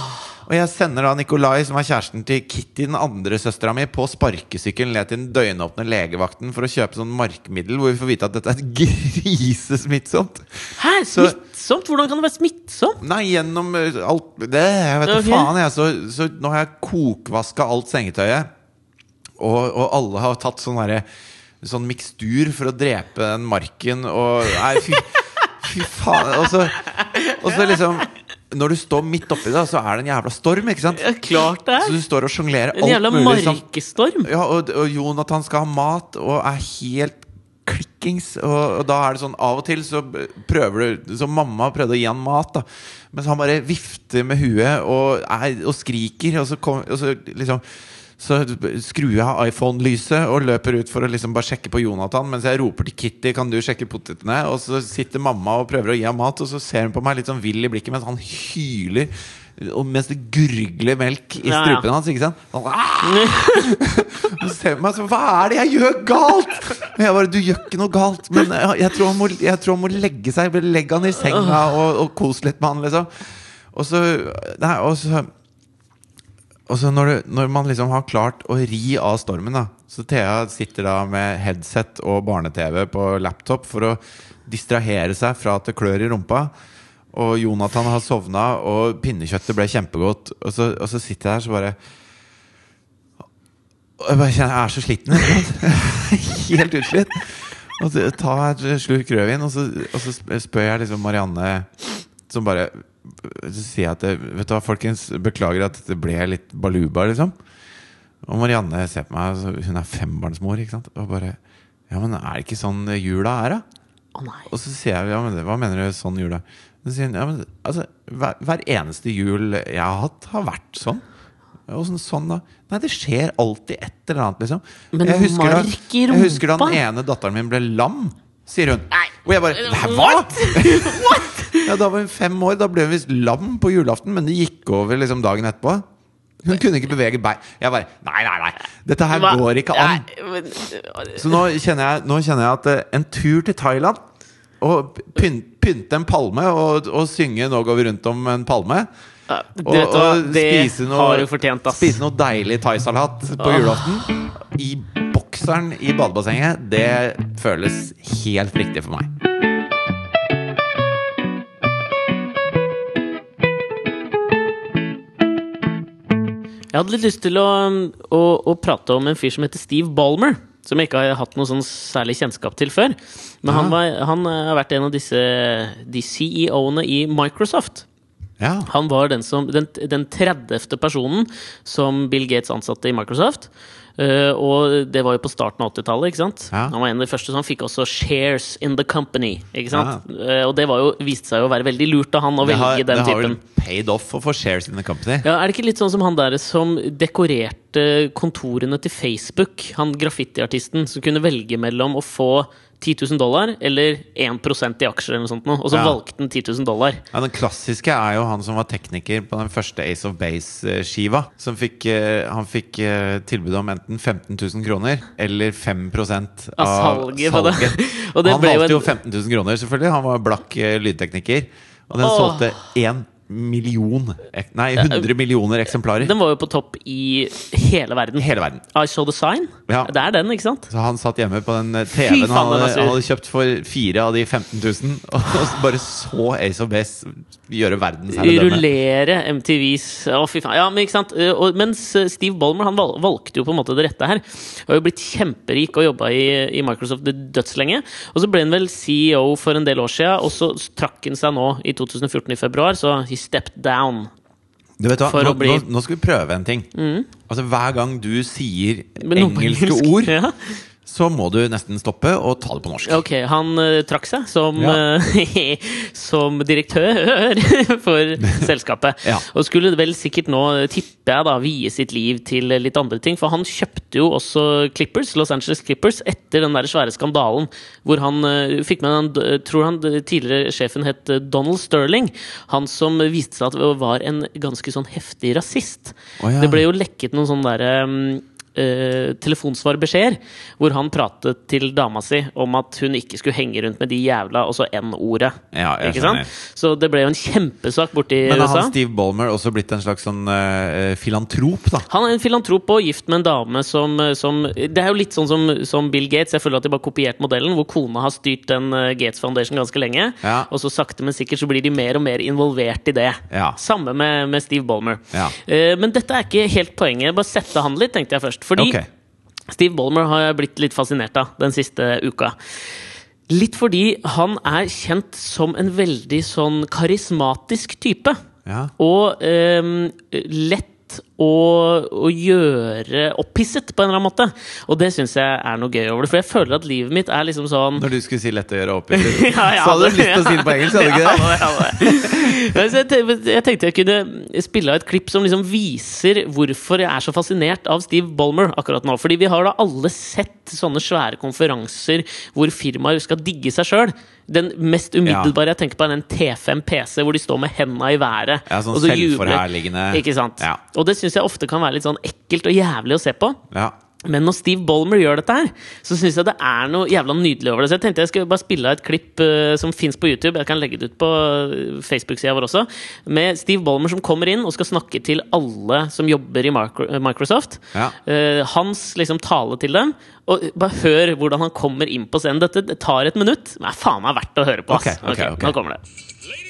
Og jeg sender da Nikolai, som er kjæresten til Kitty, den andre søstera mi, på sparkesykkel ned til den døgnåpne legevakten for å kjøpe sånn markmiddel, hvor vi får vite at dette er grisesmittsomt. Hæ? Smittsomt? Hvordan kan det være smittsomt? Nei, gjennom uh, alt det, Jeg vet da Ok. faen, jeg. Så, så nå har jeg kokvaska alt sengetøyet. Og, og alle har tatt sånn derre Sånn mikstur for å drepe den marken og Nei, fy, fy faen. Og så, og så liksom Når du står midt oppi det, så er det en jævla storm, ikke sant? Ja, klart det Så du står og sjonglerer En alt jævla mulig markestorm. ja, og, og Jonathan skal ha mat og er helt klikkings. Og, og da er det sånn av og til så prøver du Så mamma prøvde å gi han mat, da. Mens han bare vifter med huet og, er, og skriker, og så, kom, og så liksom så skrur jeg av iPhone-lyset og løper ut for å liksom bare sjekke på Jonathan. Mens jeg roper til Kitty 'Kan du sjekke potetene?' Og så sitter mamma og prøver å gi ham mat, og så ser hun på meg litt sånn vill i blikket mens han hyler. Og mens det gurgler melk i Ja, ja. strupen hans. Ikke sant? Sånn, «Ah!» Ser på meg sånn Hva er det jeg gjør galt?! Og jeg bare Du gjør ikke noe galt, men jeg, jeg, tror, han må, jeg tror han må legge seg. Legg han i senga og, og kose litt med han, liksom. Og så Nei, og så og så når, du, når man liksom har klart å ri av stormen, da Så Thea sitter da med headset og barne-TV på laptop for å distrahere seg fra at det klør i rumpa. Og Jonathan har sovna, og pinnekjøttet ble kjempegodt. Og så, og så sitter jeg her så bare jeg bare kjenner jeg er så sliten. Helt utslitt. Og så tar jeg et slurk rødvin, og så, og så spør jeg liksom Marianne, som bare Så sier jeg at Vet du hva, folkens, beklager at det ble litt baluba, liksom. Og Marianne ser på meg, hun er fembarnsmor, ikke sant. Og bare Ja, men er det ikke sånn jula er, da? Å nei. Og så sier jeg ja, men hva mener du sånn jul, da? Så sier hun ja, men altså, hver, hver eneste jul jeg har hatt, har vært sånn. Og sånn, sånn da Nei, det skjer alltid et eller annet, liksom. Men jeg husker, da, jeg husker da den ene datteren min ble lam, sier hun. Nei. Og jeg bare hva?! Ja, da var hun fem år. Da ble hun visst lam på julaften, men det gikk over liksom dagen etterpå. Hun kunne ikke bevege bein. Jeg bare Nei, nei, nei. Dette her Hva? går ikke an. Men- Så nå kjenner jeg, nå kjenner jeg at eh, en tur til Thailand og pyn- pynte en palme og, og synge 'Nå går vi rundt om en palme' Ja, og, vet hva, og det spise noe, har du fortjent, ass. spise noe deilig thaisalat på julaften i bokseren i badebassenget, det føles helt riktig for meg. Jeg hadde litt lyst til å, å, å prate om en fyr som heter Steve Ballmer. Som jeg ikke har hatt noe sånn særlig kjennskap til før. Men han, var, han eh, har vært en av disse De CEO-ene i Microsoft. Ja. Han var den, som, den, den 30. personen som Bill Gates ansatte i Microsoft. Eh, og det var jo på starten av 80-tallet. ikke sant? Ja. Han var en av de første som fikk også shares in the company. ikke sant? Eh, og det var jo, viste seg jo å være veldig lurt av han å Det velge har, den det har vel paid off å få shares in the company. Ja, Er det ikke litt sånn som han der som dekorerte kontorene til Facebook? Han graffitiartisten som kunne velge mellom å få 10 000 dollar eller 1% i aksjer, eller noe sånt, og så Ja. valgte han 10 000 dollar. Ja, Den klassiske er jo han som var tekniker på den første Ace of Base-skiva. Som fikk, eh, Han fikk eh, tilbud om enten 15 000 kroner eller 5 av, Av salget salget. han valgte jo 15 000 kroner, selvfølgelig. Han var blakk eh, lydtekniker. Og den Åh. solgte én million Nei, 100 millioner eksemplarer. Den var jo på topp i hele verden. Hele verden. I Saw The Sign. Ja. Det er den, ikke sant? Så han satt hjemme på den TV-en han, han hadde kjøpt for fire av de 15 000, og bare så Ace of Base gjøre verdensherredømme. Rullere MTVs Å, fy faen. Ja, men ikke sant? Eh, Og, mens eh, Steve Ballmer han valgte jo på en måte det rette her. Han har jo blitt kjemperik og jobba i, i Microsoft dødslenge. Og så ble han vel CEO for en del år siden, og så trakk han seg nå i 2014 i februar, så stepped down. Du vet hva, nå, bli- nå, skal vi prøve en ting. Altså Hver gang du sier engelske engelsk. ord, Ja. Så må du nesten stoppe og ta det på norsk. Ok, han uh, trakk seg som, Ja. eh, som direktør for selskapet. Ja. Og skulle vel sikkert nå, eh, tipper jeg, da, vie sitt liv til litt andre ting. For han kjøpte jo også Clippers, Los Angeles Clippers etter den der svære skandalen hvor han uh, fikk med den tror han tidligere sjefen het Donald Sterling. Han som viste seg at var en ganske sånn heftig rasist. Oh, ja. Det ble jo lekket noen sånne derre eh, telefonsvarbeskjeder, hvor han pratet til dama si om at hun ikke skulle henge rundt med de jævla og så N-ordet. Ja, jeg Ikke sant? Så det ble jo en kjempesak borti Men har USA. han Steve Ballmer også blitt en slags sånn eh, filantrop, da? Han er en filantrop og gift med en dame som, som Det er jo litt sånn som, som Bill Gates. Jeg føler at de bare kopierte kopiert modellen, hvor kona har styrt den eh, Gates Foundation ganske lenge. Ja. Og så sakte, men sikkert så blir de mer og mer involvert i det. Ja. Samme med, med Steve Ballmer. Ja. Eh, men dette er ikke helt poenget. Bare sette han litt, tenkte jeg først. Fordi okay. Steve Ballmer har jeg blitt litt fascinert av den siste uka. Litt fordi han er kjent som en veldig sånn karismatisk type. Ja. Og ehm, lett å, og, gjøre opphisset, på en eller annen måte. Og det syns jeg er noe gøy over det. For jeg føler at livet mitt er liksom sånn Når du skulle si lett å gjøre opphisset', Ja, ja, Så hadde du lyst til å si det på engelsk, hadde du ikke det? Ja, ja, ja. Jeg tenkte- jeg tenkte jeg kunne spille av et klipp som liksom viser hvorfor jeg er så fascinert av Steve Ballmer akkurat nå. Fordi vi har da alle sett sånne svære konferanser hvor firmaer skal digge seg sjøl. Den mest umiddelbare jeg tenker på, er den T5 PC, hvor de står med henda i været. Ja, sånn og så jubler. Ikke sant? Og det syns jeg ofte kan være litt sånn ekkelt og jævlig å se på. Ja. Men når Steve Ballmer gjør dette her, så syns jeg det er noe jævla nydelig over det. Så jeg tenkte jeg skulle bare spille av et klipp uh, som fins på YouTube. Jeg kan legge det ut på eh, Facebook-sida vår også. Med Steve Ballmer som kommer inn og skal snakke til alle som jobber i Microsoft. Ja. Uh, hans liksom tale til dem. Og bare hør hvordan han kommer inn på scenen. Dette det tar et minutt, men er faen meg verdt å høre på. ass. Ok, ok, ok. Nå kommer det.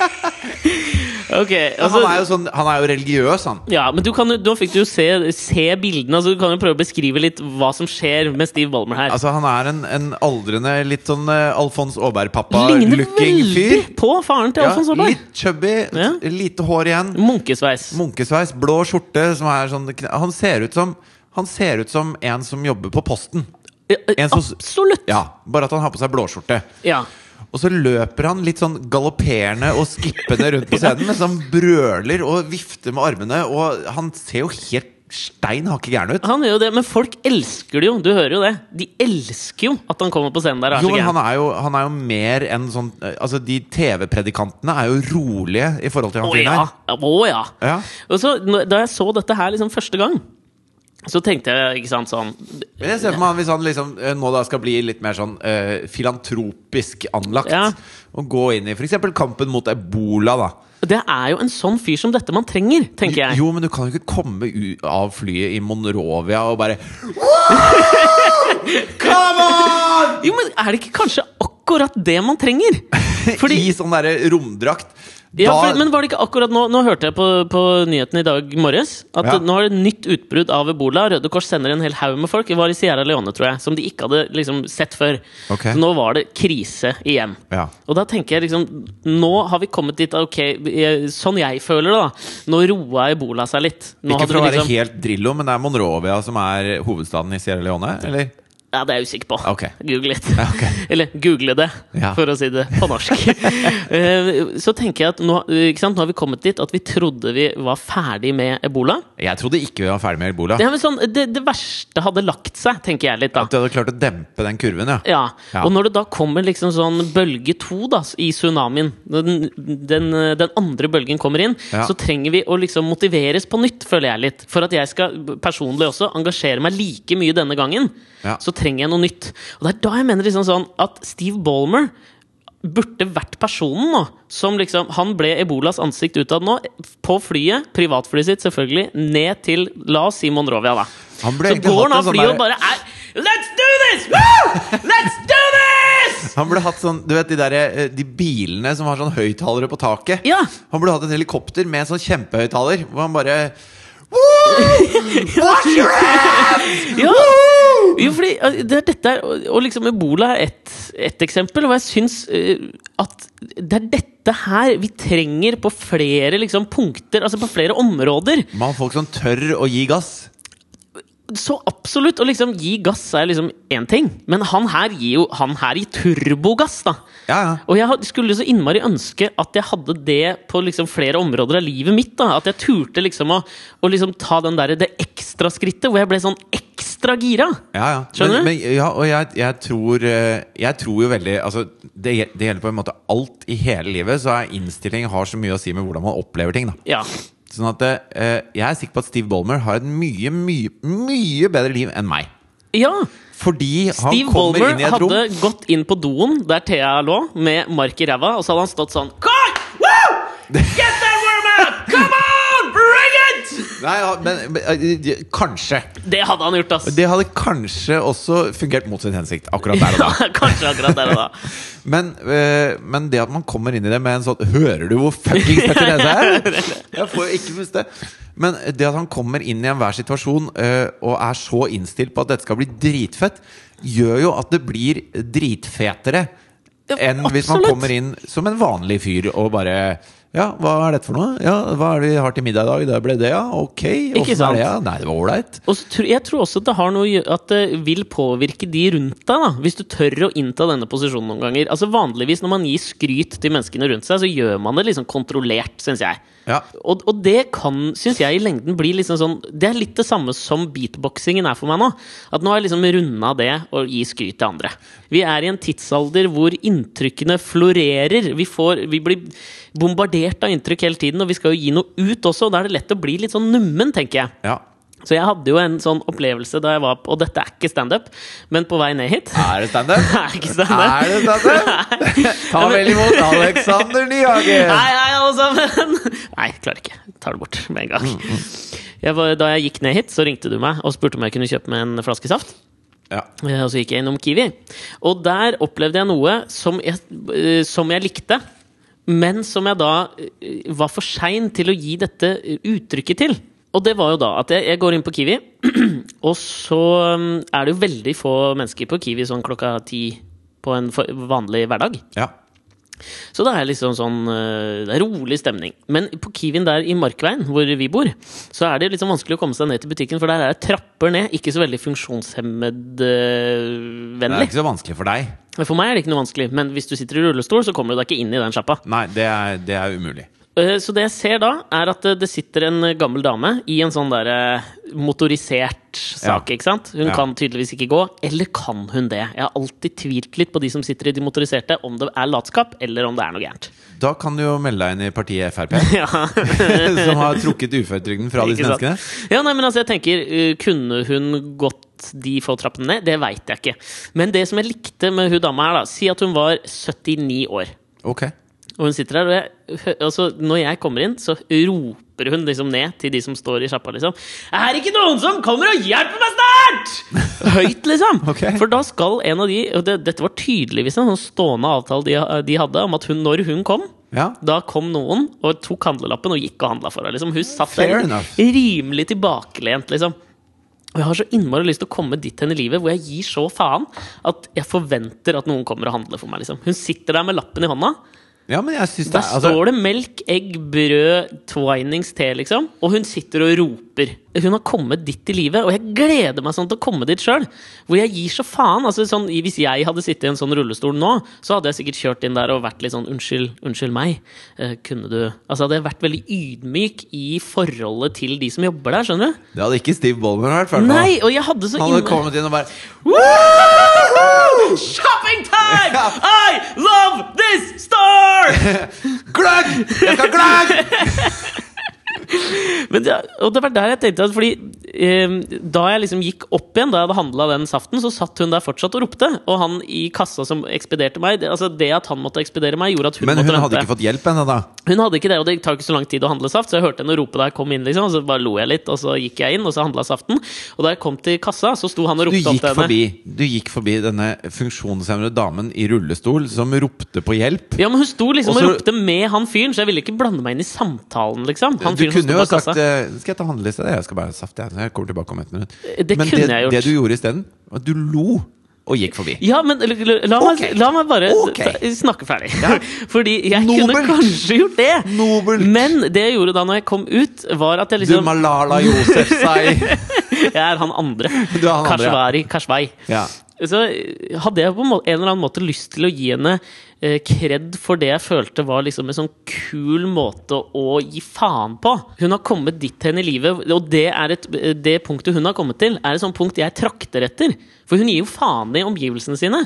Yeah! altså, Han er jo sånn Han er jo religiøs, han. ja, men du kan, nå fikk du jo se, se bildene. Altså, du kan jo prøve å beskrive litt hva som skjer med Steve Ballmer her. Altså Han er en, en aldrende, litt sånn uh, Alfons Ligner Aaberg-pappa-looking fyr. på faren til Ja, Alfons Aaberg. litt chubby, Ja. lite hår igjen. Munkesveis. Munkesveis, blå skjorte som er sånn Han ser ut som Han ser ut som en som jobber på Posten. En som- Absolutt! Ja, Bare at han har på seg blåskjorte. Ja. Og så løper han litt sånn galopperende og skippende rundt på scenen mens han brøler og vifter med armene, og han ser jo helt stein hakke gæren ut. Han gjør jo det, men folk elsker det jo. Du hører jo det. De elsker jo at han kommer på scenen der er Jo, han er jo, han er jo mer enn sånn Altså, de TV-predikantene er jo rolige i forhold til han Å fyren ja! her. Å ja! Ja. Og så, da jeg så dette her liksom første gang, så tenkte jeg ikke sant sånn Men jeg ser for meg hvis han liksom eh, nå da skal bli litt mer sånn uh, filantropisk anlagt, Ja. og gå inn i f.eks. kampen mot ebola, da. Det er jo en sånn fyr som dette man trenger, tenker jeg. Jo, men du kan jo ikke komme av flyet i Monrovia og bare Come on! Jo, men er det ikke kanskje akkurat det man trenger? Fordi, I sånn derre romdrakt. Ja, for, men var det ikke akkurat nå Nå hørte jeg på, på nyhetene i dag morges at Ja. nå er det nytt utbrudd av ebola. Røde Kors sender en hel haug med folk. Det var i Sierra Leone, tror jeg, som de ikke hadde liksom sett før. Okay. Så nå var det krise igjen. Ja. Og da tenker jeg liksom Nå har vi kommet dit Ok, sånn jeg føler det, da. Nå roa ebola seg litt. Nå Ikke for å være liksom, helt Drillo, men det er Monrovia som er hovedstaden i Sierra Leone? Eller? Ja, det er jeg usikker på. Okay. Google litt. Okay. Eller google det, Ja. for å si det på norsk. Eh, Så tenker jeg at nå, sant, nå har vi kommet dit at vi trodde vi var ferdig med ebola. Jeg trodde ikke vi var ferdig med ebola. Det, sånn, det, det verste hadde lagt seg, tenker jeg litt da. At du hadde klart å dempe den kurven, ja. Ja, Ja. Og når det da kommer liksom sånn bølge to da, i tsunamien, den, den, den andre bølgen kommer inn, så trenger vi å liksom motiveres på nytt, føler jeg litt. For at jeg skal personlig også engasjere meg like mye denne gangen, Ja. så trenger jeg noe nytt. Og det er da jeg mener liksom sånn at Steve Ballmer burde vært personen nå som liksom Han ble ebolas ansikt utad nå, på flyet, privatflyet sitt selvfølgelig, ned til La oss si Monrovia, da. Han ble Så går han av sånn flyet der- og bare er Let's do this! Woo! Let's do this! Han burde hatt sånn, du vet de, der, eh, de bilene som har sånn høyttalere på taket. Ja. Han burde hatt et helikopter med sånn kjempehøyttaler, hvor han bare! Wash your hands! Ja. Jo, fordi det, dette er, og- Og liksom ebola er ett et eksempel, og jeg syns uh, at det er dette her vi trenger på flere liksom, punkter, altså på flere områder. Man har folk som tør å gi gass. Så absolutt. Å liksom gi gass er liksom én ting, men han her gir jo Han her gir turbogass, da. Ja, ja. Og jeg skulle så innmari ønske at jeg hadde det på liksom flere områder av livet mitt. da At jeg turte liksom å, å liksom ta den der, det ekstraskrittet hvor jeg ble sånn ekstra gira. Ja, ja. Skjønner men, du? Men, ja, og jeg, jeg, tror, eh, jeg tror jo veldig altså, det, det gjelder på en måte alt i hele livet, så er innstilling har så mye å si med hvordan man opplever ting. da Ja. Sånn at eh, Jeg er sikker på at Steve Ballmer har et mye, mye, mye bedre liv enn meg. ja. Fordi han Steve kommer Ballmer inn i et rom hadde gått inn på doen der Thea lå, med mark i ræva, og så hadde han stått sånn on! Woo! Get that worm out! Come on! Bring it! Nei, ja, men, eh, Kanskje. Det hadde han gjort, ass. Det hadde kanskje også fungert mot sin hensikt. Akkurat der og da. Ja, Kanskje akkurat der og da. Men, eh, men det at man kommer inn i det med en sånn Hører du hvor fuckings fett det er? Jeg får ikke puste. Men det at han kommer inn i enhver situasjon eh, og er så innstilt på at dette skal bli dritfett, gjør jo at det blir dritfetere enn hvis man kommer inn som en vanlig fyr og bare ja, hva er dette for noe? Ja, Hva er det vi har til middag i dag? Det ble det, ja? Ok. Ikke sant? det, ja? Nei, det var ålreit. Jeg tror også at det har noe At det vil påvirke de rundt deg, da hvis du tør å innta denne posisjonen noen ganger. Altså Vanligvis når man gir skryt til menneskene rundt seg, så gjør man det liksom kontrollert, syns jeg. Ja. Og, og det kan, syns jeg, i lengden bli liksom sånn Det er litt det samme som beatboxingen er for meg nå. At nå har jeg liksom runda det å gi skryt til andre. Vi er i en tidsalder hvor inntrykkene florerer. Vi, får, vi blir bombardert av inntrykk hele tiden, og vi skal jo gi noe ut også. Og da er det lett å bli litt sånn nummen, tenker jeg. ja. Så jeg hadde jo en sånn opplevelse da jeg var på Og dette er ikke standup, men på vei ned hit Er det standup? Er ikke standup. Er det standup? Ta vel imot Alexander Nyhagen! Hei, hei, alle sammen! Nei, jeg klarer ikke. Jeg tar det bort med en gang. Mm, Jeg var, da jeg gikk ned hit, så ringte du meg og spurte om jeg kunne kjøpe meg en flaske saft. Ja. Eh, Og så gikk jeg innom Kiwi. Og der opplevde jeg noe som jeg, eh, som jeg likte. Men som jeg da eh, var for sein til å gi dette uttrykket til. Og det var jo da at jeg, jeg går inn på Kiwi, og så um, er det jo veldig få mennesker på Kiwi sånn klokka ti på en vanlig hverdag. ja. Så det er liksom sånn eh, Det er rolig stemning. Men på Kiwien der i Markveien, hvor vi bor, så er det liksom vanskelig å komme seg ned til butikken, for der er det trapper ned. Ikke så veldig Det er ikke så vanskelig for deg. For meg er det ikke noe vanskelig, men hvis du sitter i rullestol, så kommer du deg ikke inn i den sjappa. Nei, det er, det er umulig. Eh, Så det jeg ser da, er at eh, det sitter en gammel dame i en sånn der motorisert sak, Ja. ikke sant? Hun Ja. kan tydeligvis ikke gå. Eller kan hun det? Jeg har alltid tvilt litt på de som sitter i de motoriserte, om det er latskap, eller om det er noe gærent. Da kan du jo melde deg inn i partiet Frp, Ja. som har trukket uføretrygden fra disse menneskene. Ja, nei, men altså, jeg tenker, eh, kunne hun gått de få trappene ned? Det veit jeg ikke. Men det som jeg likte med hun dama her, da Si at hun var 79 år. Ok. Og hun sitter der, og jeg, altså, når jeg kommer inn, så roper hun liksom ned til de som står i sjappa, liksom. Er det ikke noen som kommer og hjelper meg snart?! Høyt, liksom. okay. For da skal en av de Og det, dette var tydeligvis en sånn stående avtale de, de hadde, om at hun, når hun kom Ja. da kom noen og tok handlelappen og gikk og handla for henne. Liksom. Hun satt Fair der enough. rimelig tilbakelent, liksom. Og jeg har så innmari lyst til å komme dit hen i livet hvor jeg gir så faen at jeg forventer at noen kommer og handler for meg. Liksom. Hun sitter der med lappen i hånda. Ja, men jeg synes det Der er altså, står det melk, egg, brød, Twinings te, liksom. Og hun sitter og roper. Hun har kommet dit i livet, og jeg gleder meg sånn til å komme dit sjøl. Hvor jeg gir så faen. Altså, sånn, hvis jeg hadde sittet i en sånn rullestol nå, så hadde jeg sikkert kjørt inn der og vært litt sånn Unnskyld, unnskyld meg. Eh, kunne du Altså hadde jeg vært veldig ydmyk i forholdet til de som jobber der, skjønner du? Det hadde ikke Steve Ballmer vært. hvertfall. Nei, og jeg hadde så Han hadde inne... kommet inn og bare Shopping time! I love this store! Gløgg! Jeg skal gløgg! Men det, og det var der jeg tenkte at Fordi eh, da jeg liksom gikk opp igjen, da jeg hadde handla den saften, så satt hun der fortsatt og ropte. Og han i kassa som ekspederte meg det, altså det at han måtte ekspedere meg, gjorde at hun Men måtte hun hadde ikke fått hjelp ennå, da. Hun hadde ikke det, og det tar ikke så lang tid å handle saft, så jeg hørte henne rope da jeg kom inn, liksom, og så bare lo jeg litt, og så gikk jeg inn, og så handla saften. Og da jeg kom til kassa, så sto han og ropte opp til henne. forbi, du gikk forbi denne funksjonshemmede damen i rullestol som ropte på hjelp. Ja, men Hun sto liksom Og så- og ropte med han fyren, så jeg ville ikke blande meg inn i samtalen. liksom Han fyren kunne jo sagt eh, Skal jeg ta handleliste? Jeg skal bare ha saft. Jeg, jeg kommer tilbake om et minutt. Det Men det, det du gjorde isteden, var at du lo og gikk forbi. Ja, men la, la, la, meg, la meg bare okay. snakke ferdig. Ja. Fordi jeg Nobelt. kunne kanskje gjort det. Nobelt. Men det jeg gjorde da når jeg kom ut, var at jeg Du liksom Malala Yousefzai. Jeg er han andre. Du er han andre, ja. Kashvai. Ja. Så hadde jeg på en, måte, en eller annen måte lyst til å gi henne eh, kred for det jeg følte var liksom en sånn kul måte å gi faen på. Hun har kommet dit hen i livet, og det, er et, det punktet hun har kommet til, er et sånt punkt jeg trakter etter. For hun gir jo faen i omgivelsene sine.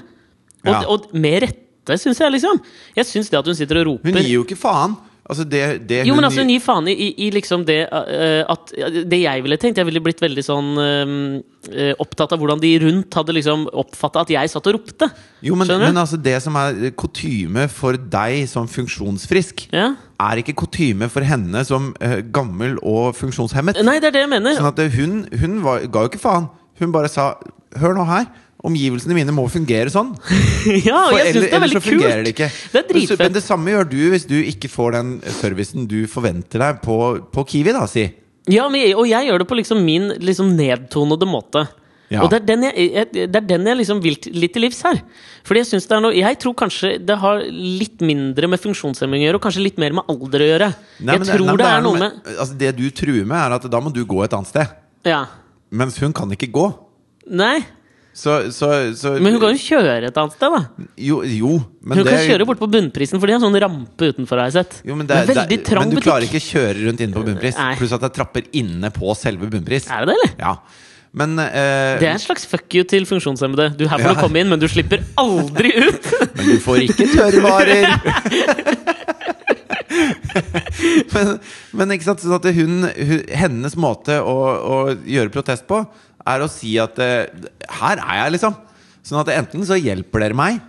Og, Ja. og med rette, syns jeg, liksom. Jeg syns det at hun sitter og roper Hun gir jo ikke faen. Altså, det, det jo, men altså Hun gir faen i, i, liksom det uh, at Det jeg ville tenkt Jeg ville blitt veldig sånn eh, opptatt av hvordan de rundt hadde liksom oppfatta at jeg satt og ropte. Jo, men, men altså det som er kutyme for deg som funksjonsfrisk, Ja. er ikke kutyme for henne som uh, gammel og funksjonshemmet. Nei, det er det jeg mener. Sånn at hun, hun var, ga jo ikke faen. Hun bare sa Hør nå her. Omgivelsene mine må fungere sånn. ja, og For jeg syns det er ellers veldig så fungerer kult. det ikke. Det er Men Men det samme gjør du hvis du ikke får den servicen du forventer deg på, på Kiwi, da, si. Ja, men, og jeg gjør det på liksom min liksom nedtonede måte. Ja. Og det er den jeg, jeg, det er den jeg liksom vil litt til livs her. Fordi Jeg synes det er noe Jeg tror kanskje det har litt mindre med funksjonshemming å gjøre, og kanskje litt mer med alder å gjøre. Nei, jeg tror nei, men det er noe med altså, Det du truer med, er at da må du gå et annet sted. Ja. Mens hun kan ikke gå. Nei, Så, så, så men hun kan jo kjøre et annet sted, da. Jo, jo men Hun det, kan kjøre bort på Bunnprisen, for de har sånn rampe utenfor, har jeg sett. jo, men, det det, veldig det, trang men du butikk. klarer ikke kjøre rundt inne på bunnpris. Pluss at det er trapper inne på selve bunnpris. Er det det, eller? Ja. Men eh, Det er en slags fuck you til funksjonshemmede. Du er her får Ja. å komme inn, men du slipper aldri ut! Men du får ikke tørrvarer! men, men ikke sant, sånn at hun, hun, hennes måte å, å gjøre protest på, er å si at eh, her er jeg, liksom. Sånn at enten så hjelper dere meg,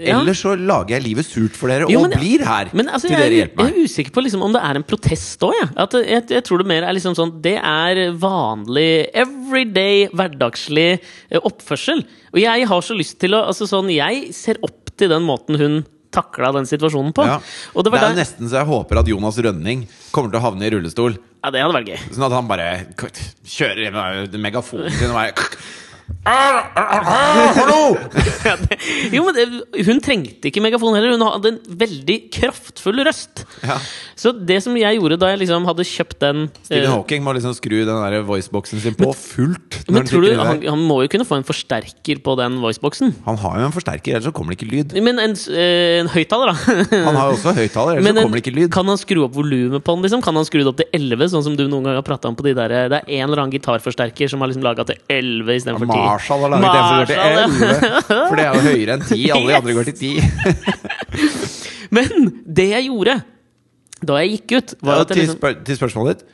Ja. eller så lager jeg livet surt for dere Jo, og blir her Men altså, til jeg, dere hjelper meg. jeg er usikker på liksom, om det er en protest òg. Jeg. Jeg, jeg tror det mer er liksom sånn Det er vanlig, everyday, hverdagslig eh, oppførsel. Og jeg har så lyst til å altså sånn, Jeg ser opp til den måten hun takla den situasjonen på. Ja. Og det Det er der, nesten så jeg håper at Jonas Rønning kommer til å havne i rullestol. Ja, det hadde vært gøy. Sånn at han bare kjører med megafonen sin og bare Hallo! Jo, men hun trengte ikke megafon heller. Hun hadde en veldig kraftfull røst. Ja. Så det som jeg gjorde da jeg liksom hadde kjøpt den Stephen eh, Hawking må liksom skru den der voiceboxen sin på fullt. Men tror du, han, han må jo kunne få en forsterker på den voiceboxen? Han har jo en forsterker, ellers så kommer det ikke lyd. Men en, eh, en høyttaler, da? Han har jo også høyttaler, ellers Men så kommer det ikke lyd. Kan han skru opp volumet på den? liksom? Kan han skru det opp til 11, sånn som du noen gang har prata om på de der Det er en eller annen gitarforsterker som har liksom laga til 11 istedenfor 10. Marshall har laget en som går til Marshall, ja. 11. For det er jo høyere enn 10. Alle de andre går til 10. Men det jeg gjorde da jeg gikk ut, var Ja, til, liksom spør til spørsmålet ditt.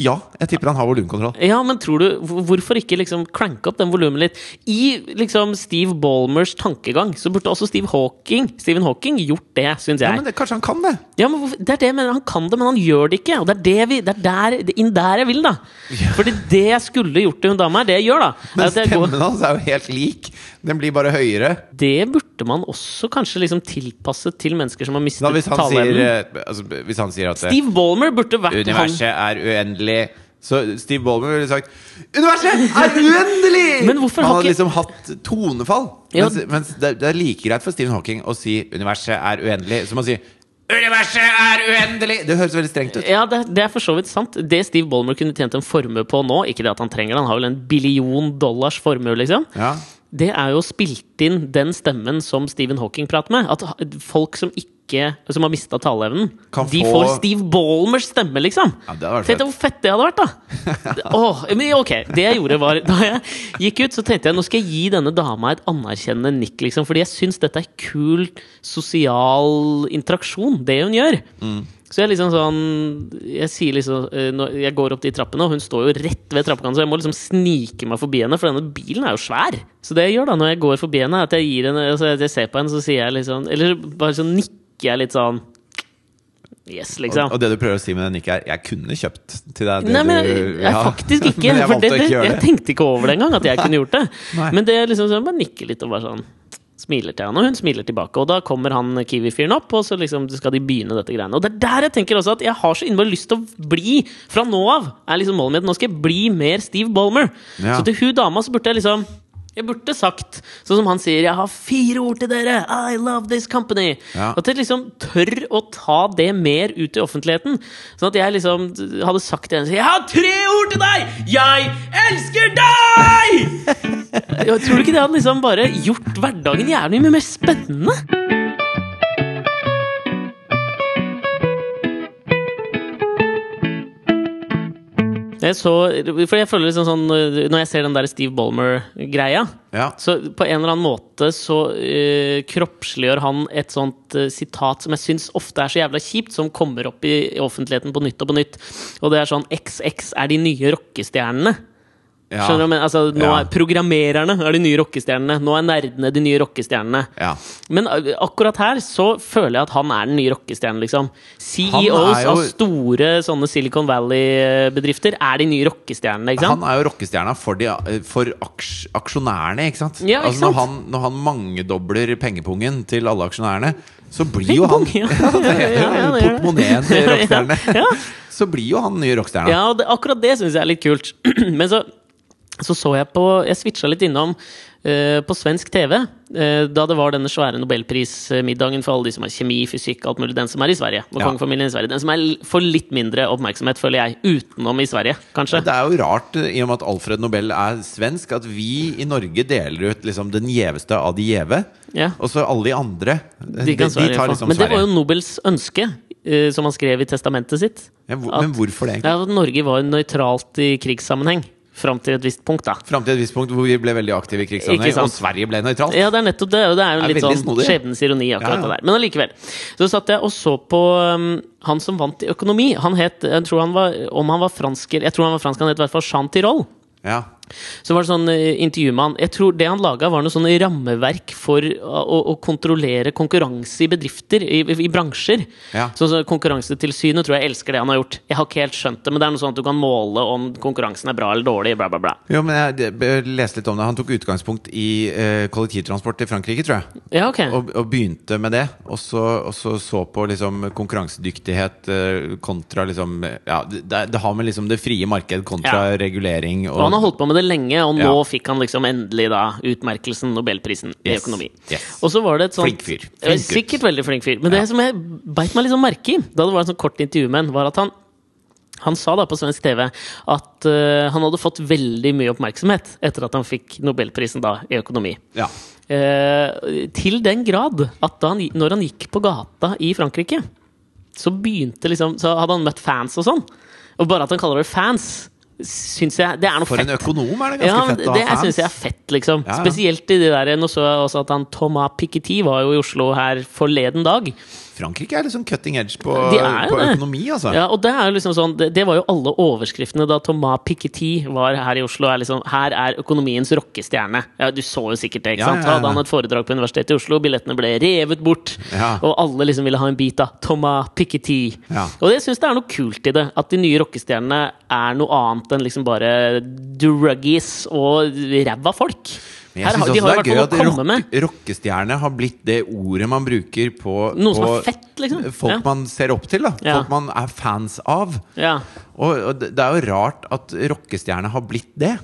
Ja, jeg tipper han har volumkontroll. Ja, men tror du Hvorfor ikke liksom cranke opp den volumet litt? I liksom Steve Ballmers tankegang så burde også Steve Hawking Stephen Hawking gjort det, syns Ja, men det, Kanskje han kan det? Ja, men det er det jeg mener. Han kan det, men han gjør det ikke. Og det er det vi, det er der, det inn der jeg vil, da. Fordi det jeg skulle gjort til hun dama her, det jeg gjør, da Men jeg stemmen hans er jo helt lik. Den blir bare høyere. Det burde man også kanskje liksom tilpasse til mennesker som har mistet Da, hvis, han taleevnen. eh, altså, hvis han sier at eh, Steve Ballmer burde vært han. universet er uendelig Så Steve Ballmer ville sagt Universet er uendelig! Men han hadde liksom hatt tonefall. Ja. Mens, mens det, det er like greit for Stephen Hawking å si 'universet er uendelig' som å si 'universet er uendelig'. Det høres veldig strengt ut. Ja, det, det er for så vidt sant. Det Steve Ballmer kunne tjent en formue på nå, ikke det at han trenger det, han har vel en billion dollars formue, liksom. Ja. Det er jo spilt inn den stemmen som Stephen Hawking prater med. At folk som ikke Som har mista taleevnen, få... de får Steve Ballmers stemme, liksom! Ja, Tenk hvor fett det hadde vært, da! oh, men ok, Det jeg gjorde, var Da jeg gikk ut, så tenkte jeg nå skal jeg gi denne dama et anerkjennende nikk, liksom. Fordi jeg syns dette er kul sosial interaksjon, det hun gjør. Så jeg liksom sånn Jeg sier liksom eh, Jeg går opp de trappene, og hun står jo rett ved trappekanten, så jeg må liksom snike meg forbi henne, for denne bilen er jo svær. Så det jeg gjør da når jeg går forbi henne, er at jeg gir henne Altså jeg ser på henne, så sier jeg liksom Eller bare sånn nikker jeg litt sånn Yes, liksom. Og, og det du prøver å si med den nikket, er 'jeg kunne kjøpt til deg'. Det Nei, men du, jeg, jeg, faktisk ikke. men jeg for det, det, ikke jeg tenkte ikke over det engang, at jeg kunne gjort det. Nei. Men det er liksom sånn, bare nikker litt og bare sånn Smiler til henne, og hun smiler tilbake. Og da kommer han Kiwi-fyren opp, og så liksom skal de begynne dette greiene. Og det er der jeg tenker også at jeg har så innmari lyst til å bli fra nå av. er liksom målet mitt, Nå skal jeg bli mer Steve Ballmer. Ja. Så til hun dama så burde jeg liksom jeg burde sagt, sånn som han sier 'Jeg har fire ord til dere! I love this company!' Ja. At jeg liksom tør å ta det mer ut i offentligheten. Sånn at jeg liksom hadde sagt til henne 'Jeg har tre ord til deg! Jeg elsker deg!' Jeg tror du ikke det hadde liksom bare gjort hverdagen jævlig mye mer spennende? Jeg så, for jeg føler liksom sånn Når jeg ser den der Steve Ballmer-greia Ja. så på en eller annen måte så uh, kroppsliggjør han et sånt uh, sitat som jeg syns ofte er så jævla kjipt, som kommer opp i, i offentligheten på nytt og på nytt. Og det er sånn XX er de nye rockestjernene. Ja. Skjønner du? Men, altså, nå Ja. er Programmererne er de nye rockestjernene. Nå er nerdene de nye rockestjernene. Ja. Men akkurat her så føler jeg at han er den nye rockestjernen, liksom. CEOs jo- av store sånne Silicon Valley-bedrifter er de nye rockestjernene, ikke sant? Han er jo rockestjerna for, de, for aks, aksjonærene, ikke sant? Ja, ikke altså, Når han, når han mangedobler pengepungen til alle aksjonærene, så blir jo han ja. Portemoneen til rockestjernene. Så blir jo han nye rockestjerna. Ja, det, akkurat det syns jeg er litt kult. Men så, så så jeg på Jeg switcha litt innom uh, på svensk TV uh, da det var denne svære nobelprismiddagen for alle de som har kjemi, fysikk, alt mulig. Den som er i Sverige. Og Ja. kongefamilien i Sverige. Den som er får litt mindre oppmerksomhet, føler jeg, utenom i Sverige, kanskje. Det er jo rart, eh, i og med at Alfred Nobel er svensk, at vi i Norge deler ut liksom den gjeveste av de gjeve. Ja. Og så alle de andre eh, De kan Sverige tar liksom Sverige. Men det var jo Nobels ønske, eh, som han skrev i testamentet sitt. Ja, hvor, at- men hvorfor det, egentlig? Ja, at Norge var nøytralt i krigssammenheng. Fram til et visst punkt, da. Fram til et visst punkt hvor vi ble veldig aktive i Ikke og Sverige ble nøytralt. Ja, det er nettopp det. og Det er jo Det er litt sånn snodig. skjebnens ironi, akkurat Ja, ja. det der. Men allikevel. Så satt jeg og så på um, han som vant i økonomi. Han het, jeg tror han var, Om han var fransker Jeg tror han var fransk, han het i hvert fall Jean Tirole. Ja. Så var det sånn eh, intervju med han Jeg tror det han laga, var noe sånn rammeverk for å, å, kontrollere konkurranse i bedrifter, i, i, bransjer. Ja. Så, så Konkurransetilsynet tror jeg elsker det han har gjort. Jeg har ikke helt skjønt det, men det er noe sånn at du kan måle om konkurransen er bra eller dårlig. Bla, bla, bla. Jo, men jeg jeg leste litt om det. Han tok utgangspunkt i eh, kollektivtransport i Frankrike, tror jeg. Ja, ok. Og, og begynte med det. Og så, og så så på liksom konkurransedyktighet eh, kontra liksom Ja, det, det har med liksom det frie marked kontra regulering og, Og han har holdt på med det det lenge, og nå Ja. fikk han liksom endelig da utmerkelsen Nobelprisen i økonomi. Yes. Og så var det et sånt Flink fyr. Flink. Sikkert veldig flink fyr. Men det som jeg beit meg sånn merke i, da det var en sånt kort intervju med han, var at han han sa da på svensk TV at uh, han hadde fått veldig mye oppmerksomhet etter at han fikk Nobelprisen da i økonomi. Ja. Uh, til den grad at han, når han gikk på gata i Frankrike, så begynte liksom Så hadde han møtt fans og sånn. Og bare at han kaller det fans, syns jeg Det er noe For fett. en økonom er det ganske Ja, fett å det ha syns fans. jeg er fett, liksom. Ja, ja. Spesielt i de der Nå så jeg også at han Thomas Piketty var jo i Oslo her forleden dag. Frankrike er liksom cutting edge på, på økonomi, altså. Ja, og det er jo liksom sånn Det, det var jo alle overskriftene da Thomas Piketty var her i Oslo. Er liksom, her er økonomiens rockestjerne. Ja, du så jo sikkert det. ikke sant? ja. Hadde han et foredrag på Universitetet i Oslo, billettene ble revet bort. Og alle liksom ville ha en bit av Thomas Piketty. Og jeg syns det er noe kult i det. At de nye rockestjernene er noe annet enn liksom bare druggies og ræva folk. Men jeg syns også de har det er gøy at rock, rockestjerne har blitt det ordet man bruker på Noe på fett, liksom. Folk Ja. man ser opp til, da. Ja. Folk man er fans av. Ja, Og, og det det er jo rart at rockestjerne har blitt det.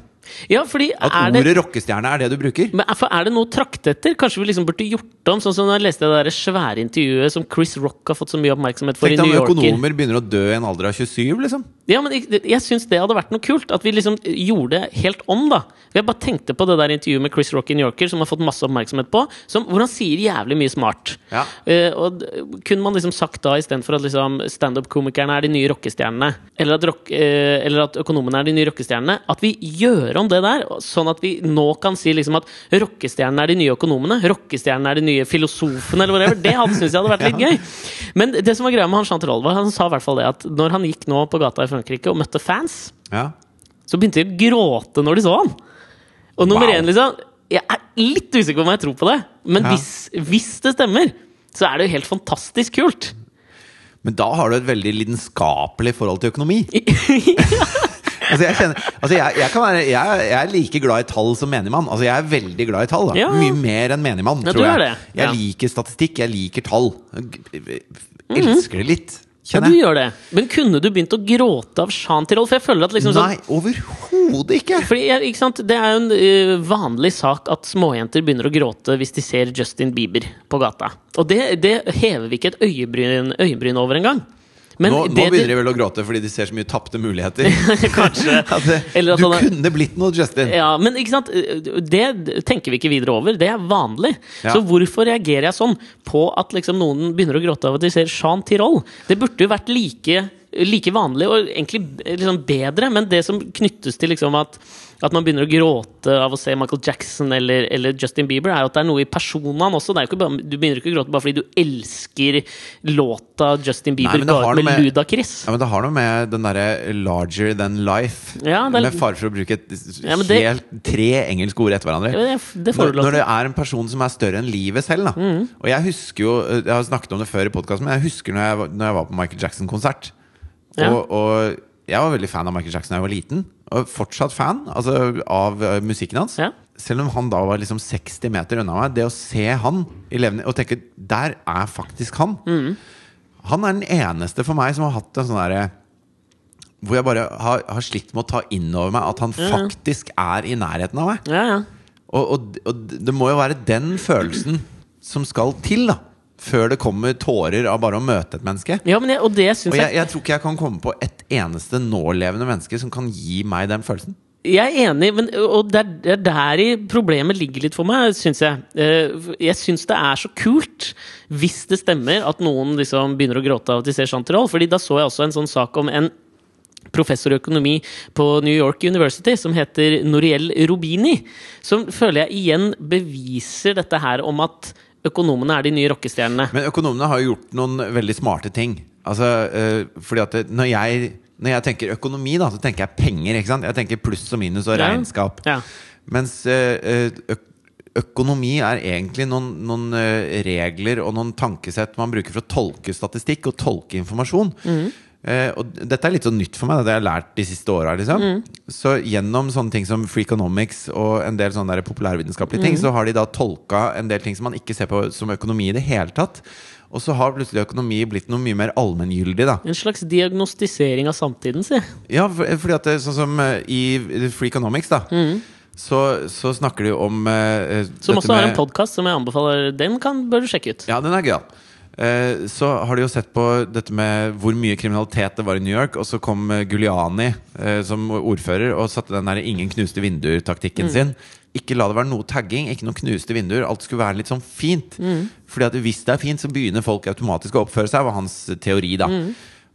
Ja fordi At er det ordet rockestjerne er det du bruker. Men er- for er det noe trakt etter? Kanskje vi liksom burde gjort om? Sånn som da jeg leste det der svære intervjuet som Chris Rock har fått så mye oppmerksomhet for Tenk i deg New om Yorker. økonomer begynner å dø i en alder av 27, liksom. Ja, men jeg, jeg syns det hadde vært noe kult. At vi liksom gjorde det helt om, da. Jeg bare tenkte på det der intervjuet med Chris Rock i New Yorker, som har fått masse oppmerksomhet på, som, hvor han sier jævlig mye smart. Ja. Uh, og kunne man liksom sagt da, istedenfor at liksom standup-komikerne er de nye rockestjernene, eller at, rock, uh, eller at økonomene er de nye rockestjernene, at vi gjør om det der, sånn at vi nå kan si liksom at rockestjernene er de nye økonomene, rockestjernene er de nye filosofene, eller whatever. Det hadde synes jeg hadde vært litt gøy. Men det som var greia med han Tirole, var han sa i hvert fall det at når han gikk nå på gata i Frankrike og møtte fans, Ja. så begynte de å gråte når de så han. Og nummer Wow. én, liksom Jeg er litt usikker på om jeg tror på det, men Ja. hvis, hvis det stemmer, så er det jo helt fantastisk kult. Men da har du et veldig lidenskapelig forhold til økonomi. Altså jeg, kjenner, altså jeg, jeg, kan være, jeg, jeg er like glad i tall som menigmann. Altså jeg er veldig glad i tall. Ja. Mye mer enn menigmann, Ja, tror jeg. det. Jeg Ja. liker statistikk, jeg liker tall. Elsker det litt. Ja, du gjør det. Men kunne du begynt å gråte av sjan til Rolf? jeg føler at liksom sånn Nei, overhodet ikke! fordi ikke sant? Det er jo en uh, vanlig sak at småjenter begynner å gråte hvis de ser Justin Bieber på gata. Og det, det hever vi ikke et øyebryn, øyebryn over engang. Men Nå, nå begynner de vel å gråte fordi de ser så mye tapte muligheter. Kanskje. Det, du er- kunne blitt noe, Justin! Ja, men ikke sant? det tenker vi ikke videre over. Det er vanlig. Ja. Så hvorfor reagerer jeg sånn på at liksom noen begynner å gråte av at de ser Jean Tirol? Det burde jo vært like, like vanlig og egentlig liksom bedre, men det som knyttes til liksom at, at man begynner å gråte av å se Michael Jackson eller, eller Justin Bieber, er at det er noe i personene også. Bare, du begynner ikke å gråte bare fordi du elsker låta Justin Bieber Nei, noe med, med- Ludacris. Ja, men Det har noe med den derre 'larger than life' Ja, er- Med fare for å bruke et, Ja, det- helt, tre engelske ord etter hverandre. Ja, det, det Når, når det er en person som er større enn livet selv. Da. Mm. Og jeg husker jo Jeg har snakket om det før i podkasten, men jeg husker når jeg, når jeg var på Michael Jackson-konsert. Ja. Og, og jeg var veldig fan av Michael Jackson da jeg var liten. Og fortsatt fan altså, av eh, musikken hans. Ja. Selv om han da var liksom 60 meter unna meg. Det å se han i levende og tenke Der er faktisk han. Mm. Han er den eneste for meg som har hatt en sånn derre hvor jeg bare har, har slitt med å ta inn over meg at han faktisk er i nærheten av meg. Ja, ja. Og, og, og det må jo være den følelsen som skal til, da. Før det kommer tårer av bare å møte et menneske. ja men jeg, og det Og jeg jeg, tror ikke jeg kan komme på et eneste nålevende menneske som kan gi meg den følelsen. Jeg er enig, men, og det er, er der problemet ligger litt for meg, syns jeg. Eh, Jeg syns det er så kult hvis det stemmer at noen liksom begynner å gråte av at de ser Chanterol. Fordi da så jeg også en sånn sak om en professor i økonomi på New York University som heter Noriel Robini. Som føler jeg igjen beviser dette her om at økonomene er de nye rockestjernene. Men økonomene har jo gjort noen veldig smarte ting. Altså, øh, fordi at det, når, jeg, når jeg tenker økonomi, da, så tenker jeg penger. ikke sant? Jeg tenker pluss og minus og Ja. regnskap. Ja. Mens øh, økonomi er egentlig noen, noen øh, regler og noen tankesett man bruker for å tolke statistikk og tolke informasjon. Eh, og dette er litt sånn nytt for meg, det jeg har lært de siste åra. Liksom. Så gjennom sånne ting som Freakonomics og en del sånne der populærvitenskapelige ting, så har de da tolka en del ting som man ikke ser på som økonomi i det hele tatt. Og så har plutselig økonomi blitt noe mye mer allmenngyldig, da. En slags diagnostisering av samtiden, si. Ja, for, fordi at det, sånn som eh, i Freakonomics, da. Så, så snakker de om uh, Som dette også har en podkast som jeg anbefaler. Den kan, bør du sjekke ut. Ja, den er gøyal. Eh, så har de jo sett på dette med hvor mye kriminalitet det var i New York, og så kom Guliani Giuliani eh, som ordfører og satte den der 'ingen knuste vinduer'-taktikken sin. Ikke la det være noe tagging, ikke noe knuste vinduer. Alt skulle være litt sånn fint. Fordi at hvis det er fint, så begynner folk automatisk å oppføre seg, var hans teori, da.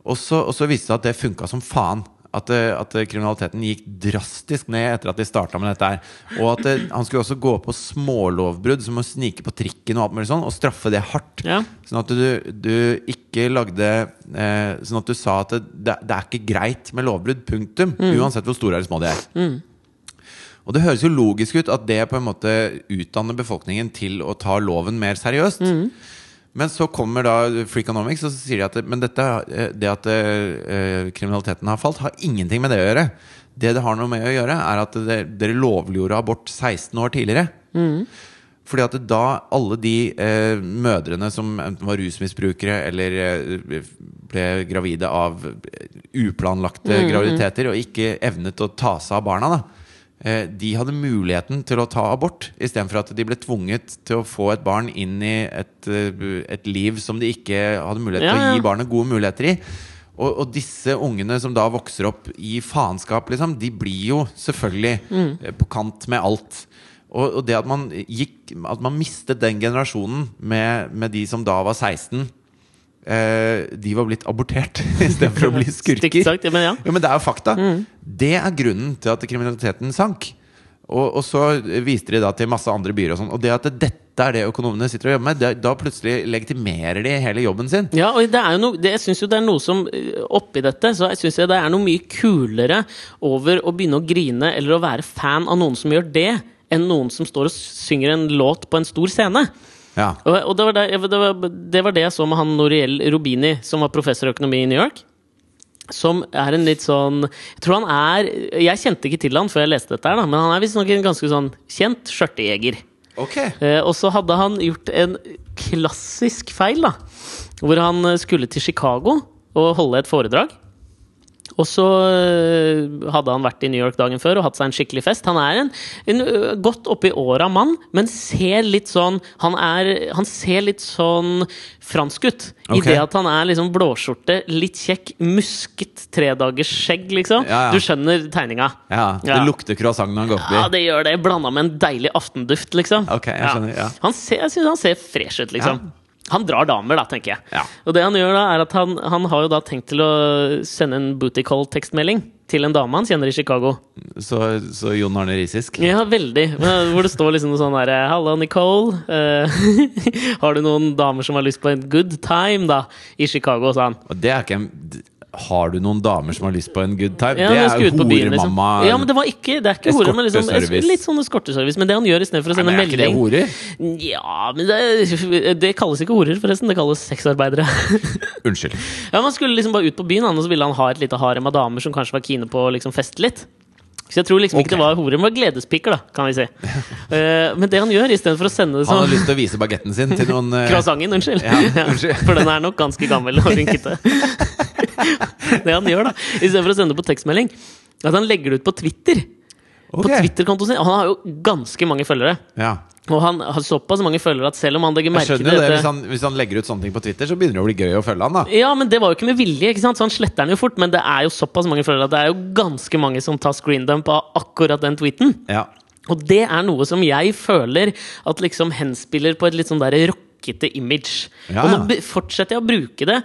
Og, så, og så viste det seg at det funka som faen. At, eh, at eh, kriminaliteten gikk drastisk ned etter at de starta med dette her. Og at det, han skulle også gå på smålovbrudd, som å snike på trikken og alt mulig sånn, og straffe det hardt. Ja. Sånn at du, du ikke lagde eh, Sånn at du sa at det, det, er ikke greit med lovbrudd. Punktum. Uansett hvor store eller små de er. Og det høres jo logisk ut at det på en måte utdanner befolkningen til å ta loven mer seriøst. Men så kommer da Freakonomics og så sier de at det- men dette, eh, det at eh, kriminaliteten har falt, har ingenting med det å gjøre. Det det har noe med å gjøre, er at dere, dere lovliggjorde abort 16 år tidligere. Fordi at da alle de eh, mødrene som enten var rusmisbrukere eller eh, ble gravide av uplanlagte uplanlagte graviditeter og ikke evnet å ta seg av barna, da, eh, de hadde muligheten til å ta abort, istedenfor at de ble tvunget til å få et barn inn i et, eh, et liv som de ikke hadde mulighet til Ja, å gi barnet gode muligheter i. Og, og disse ungene som da vokser opp i faenskap, liksom, de blir jo selvfølgelig Mm. eh, på kant med alt. Og, og det at man gikk At man mistet den generasjonen med, med de som da var 16 eh, De var blitt abortert istedenfor å bli skurker. sagt, men ja. Ja, men det er jo fakta. Det er grunnen til at kriminaliteten sank. Og, og så viste de da til masse andre byer og sånn. Og det at dette er det økonomene sitter og jobber med, det, da plutselig legitimerer de hele jobben sin. Ja, og det er jo noe, det, jeg syns jo det er noe som eh, Oppi dette så syns synes det er noe mye kulere over å begynne å grine eller å være fan av noen som gjør det, enn noen som står og synger en låt på en stor scene. Ja. Og, og det, var det, det, var, det var det jeg så med han Noriel Rubini, som var professor i økonomi i New York. Som er en litt sånn Jeg tror han er Jeg kjente ikke til han før jeg leste dette, her da, men han er visstnok en ganske sånn kjent skjørtejeger. Okay. Eh, og så hadde han gjort en klassisk feil, da. Hvor han skulle til Chicago og holde et foredrag. Og så øh, hadde han vært i New York dagen før og hatt seg en skikkelig fest. Han er en, en godt oppi åra mann, men ser litt sånn Han, er, han ser litt sånn fransk ut. I det at han er liksom blåskjorte, litt kjekk, musket tredagers skjegg, liksom. Ja, ja. Du skjønner tegninga. Ja, Det lukter croissant når han går oppi. Ja, det gjør det. Blanda med en deilig aftenduft, liksom. Ok, jeg skjønner, ja. Han ser, jeg synes han ser fresh ut, liksom. Han drar damer, da, tenker jeg. Ja. Og det han gjør da, er at han, han har jo da tenkt til å sende en booty call-tekstmelding til en dame han kjenner i Chicago. Så, så Jon Arne Risisk. Ja, veldig. Hvor det står liksom noe sånn derre Hallo, Nicole. Uh, har du noen damer som har lyst på en good time, da? I Chicago, sa han. Og det er ikke en Har du noen damer som har lyst på en good time? Ja, det er jo horemamma. på liksom. Ja, men det var ikke Det er ikke hore, men liksom, litt sånn eskorteservice. Men det han gjør istedenfor å sende men er ikke det melding horer? Ja, men det, det kalles ikke horer, forresten. Det kalles sexarbeidere. Unnskyld. Ja, Man skulle liksom bare ut på byen, og så ville han ha et lite harem av damer som kanskje var kine på å liksom feste litt. Så jeg tror liksom ikke det var horer, men det var gledespiker, da, kan vi si. Uh, men det han gjør, istedenfor å sende det Han har sånn lyst til å vise bagetten sin til noen uh... Croissanten, unnskyld. Ja, unnskyld. For den er nok ganske gammel og rynkete. Det han gjør, da, istedenfor å sende det på tekstmelding, at han legger det ut på Twitter. På Twitter-kontoen sin. Han har jo ganske mange følgere. Ja. Og han har såpass mange følgere at selv om han legger merke til det. dette Hvis han, hvis han legger ut sånne ting på Twitter, så begynner det å bli gøy å følge han da. Ja, men det var jo ikke med vilje, ikke sant? så han sletter den jo fort. Men det er jo såpass mange følgere at det er jo ganske mange som tar screendump av akkurat den tweeten. Ja. Og det er noe som jeg føler at liksom henspiller på et litt sånn der rockete image. Ja, Og nå fortsetter jeg å bruke det,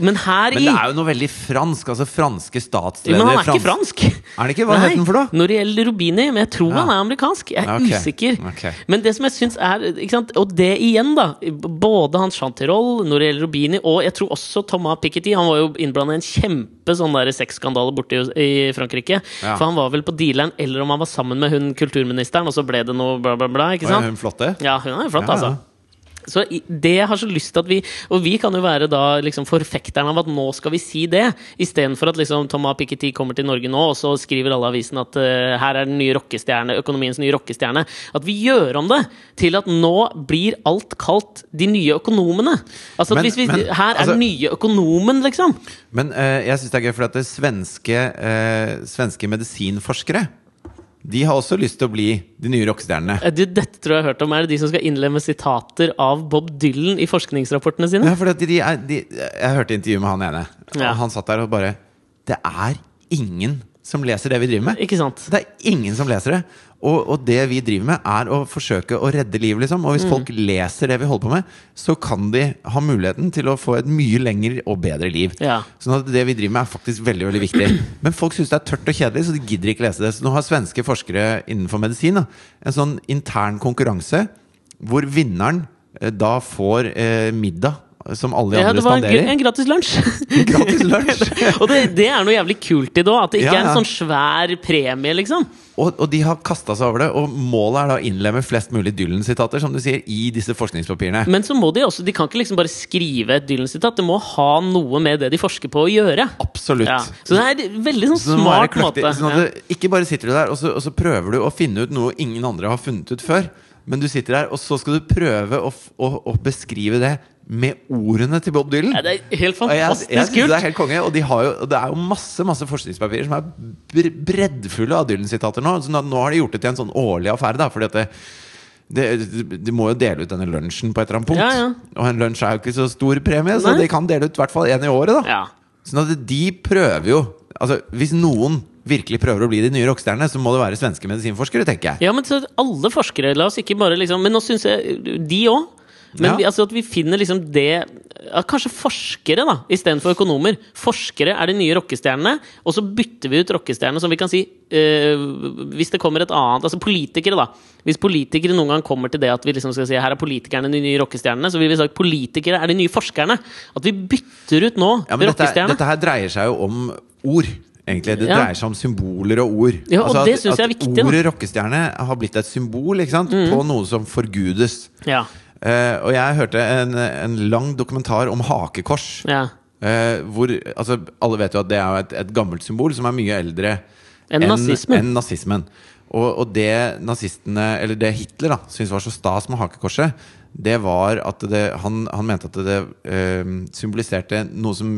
men her Men det er jo noe veldig fransk. Altså franske statsledere men han er ikke fransk! Er det ikke? Hva heter han for noe? Noriel Rubini. Men jeg tror Ja. han er amerikansk. Jeg er okay. usikker. Okay. Men det som jeg syns er? Og det igjen, da. Både han Chantirol, Noriel Rubini og jeg tror også Thomas Piketty. Han var jo innblanda i en kjempe sånn sexskandale borte i i Frankrike. Ja. For han var vel på dealeren, eller om han var sammen med hun kulturministeren, og så ble det noe bla, bla, bla. ikke sant? hun flotte? Ja, hun er flott, Ja, altså. Så det jeg har så lyst til at vi Og vi kan jo være da liksom forfekterne av at nå skal vi si det, istedenfor at liksom Thomas Piketty kommer til Norge nå, og så skriver alle avisen at uh, her er den nye rockestjerne, økonomiens nye rockestjerne. At vi gjør om det til at nå blir alt kalt de nye økonomene. Altså at Men- hvis vi, men, Her er altså- den nye økonomen, liksom. Men uh, jeg syns det er gøy, for at det svenske, uh, svenske medisinforskere De har også lyst til å bli de nye rockestjernene. Eh, dette tror jeg har hørt om. Er det de som skal innlemme sitater av Bob Dylan i forskningsrapportene sine? Ja, for de, de de, jeg hørte intervju med han ene, Ja. han satt der og bare Det er ingen som leser det vi driver med. Ikke sant? Det er ingen som leser det. Og, og det vi driver med, er å forsøke å redde liv, liksom. Mm. Og hvis folk leser det vi holder på med, så kan de ha muligheten til å få et mye lengre og bedre liv. Ja. Sånn at det vi driver med, er faktisk veldig veldig viktig. Men folk syns det er tørt og kjedelig, så de gidder ikke lese det. Så nå har svenske forskere innenfor medisin da, en sånn intern konkurranse hvor vinneren eh, da får eh, middag som alle Ja, andre det var en, spanderer. en gratis lunsj. Gratis lunsj! og det, det er noe jævlig kult i det òg. At det ikke Ja, er en sånn svær premie, liksom. Og, og de har kasta seg over det, og målet er da å innlemme flest mulig Dylan-sitater som du sier, i disse forskningspapirene. Men så må de også De kan ikke liksom bare skrive et Dylan-sitat. Det må ha noe med det de forsker på å gjøre. Absolutt. Ja. Så det er en veldig sånn Så smart måte. Sånn det, ikke bare sitter du der, og så, og så prøver du å finne ut noe ingen andre har funnet ut før. Men du sitter der, og så skal du prøve å, å, å beskrive det med ordene til Bob Dylan. Ja, det er helt jeg, jeg fantastisk synes det er helt konge. Og, de har jo, det er jo masse masse forskningspapirer som er br- breddfulle av Dylan-sitater nå. Så nå nå har de gjort det til en sånn årlig affære. da Fordi at det, det, de må jo dele ut denne lunsjen på et eller annet punkt. Ja, ja. Og en lunsj er jo ikke så stor premie, så Nei. de kan dele ut i hvert fall én i året. da Ja. Sånn at de prøver jo Altså Hvis noen virkelig prøver å bli de nye rockestjernene, så må det være svenske medisinforskere, tenker jeg. Ja, men så alle forskere, la oss ikke bare liksom Men nå syns jeg de òg. Men Ja. vi, altså at vi finner liksom det ja, Kanskje forskere, da, istedenfor økonomer. Forskere er de nye rockestjernene, og så bytter vi ut rockestjernene, som vi kan si øh, Hvis det kommer et annet Altså politikere, da. Hvis politikere noen gang kommer til det at vi liksom skal si her er politikerne de nye rockestjernene, så vil vi sagt politikere er de nye forskerne. At vi bytter ut nå Ja, men dette, dette her dreier seg jo om ord. Egentlig, Det Ja. dreier seg om symboler og ord. Altså Ja, og det at, er at viktig. Mm. Ordet rockestjerne har blitt et symbol ikke sant? på noe som forgudes. Ja. Eh, og jeg hørte en, en lang dokumentar om hakekors. ja. Eh, hvor, altså, alle vet jo at det er et, et gammelt symbol som er mye eldre Enn nazismen. En nazismen. Og, og det nazistene, eller det Hitler da syntes var så stas med hakekorset, det var at det, han, han mente at det eh, symboliserte noe som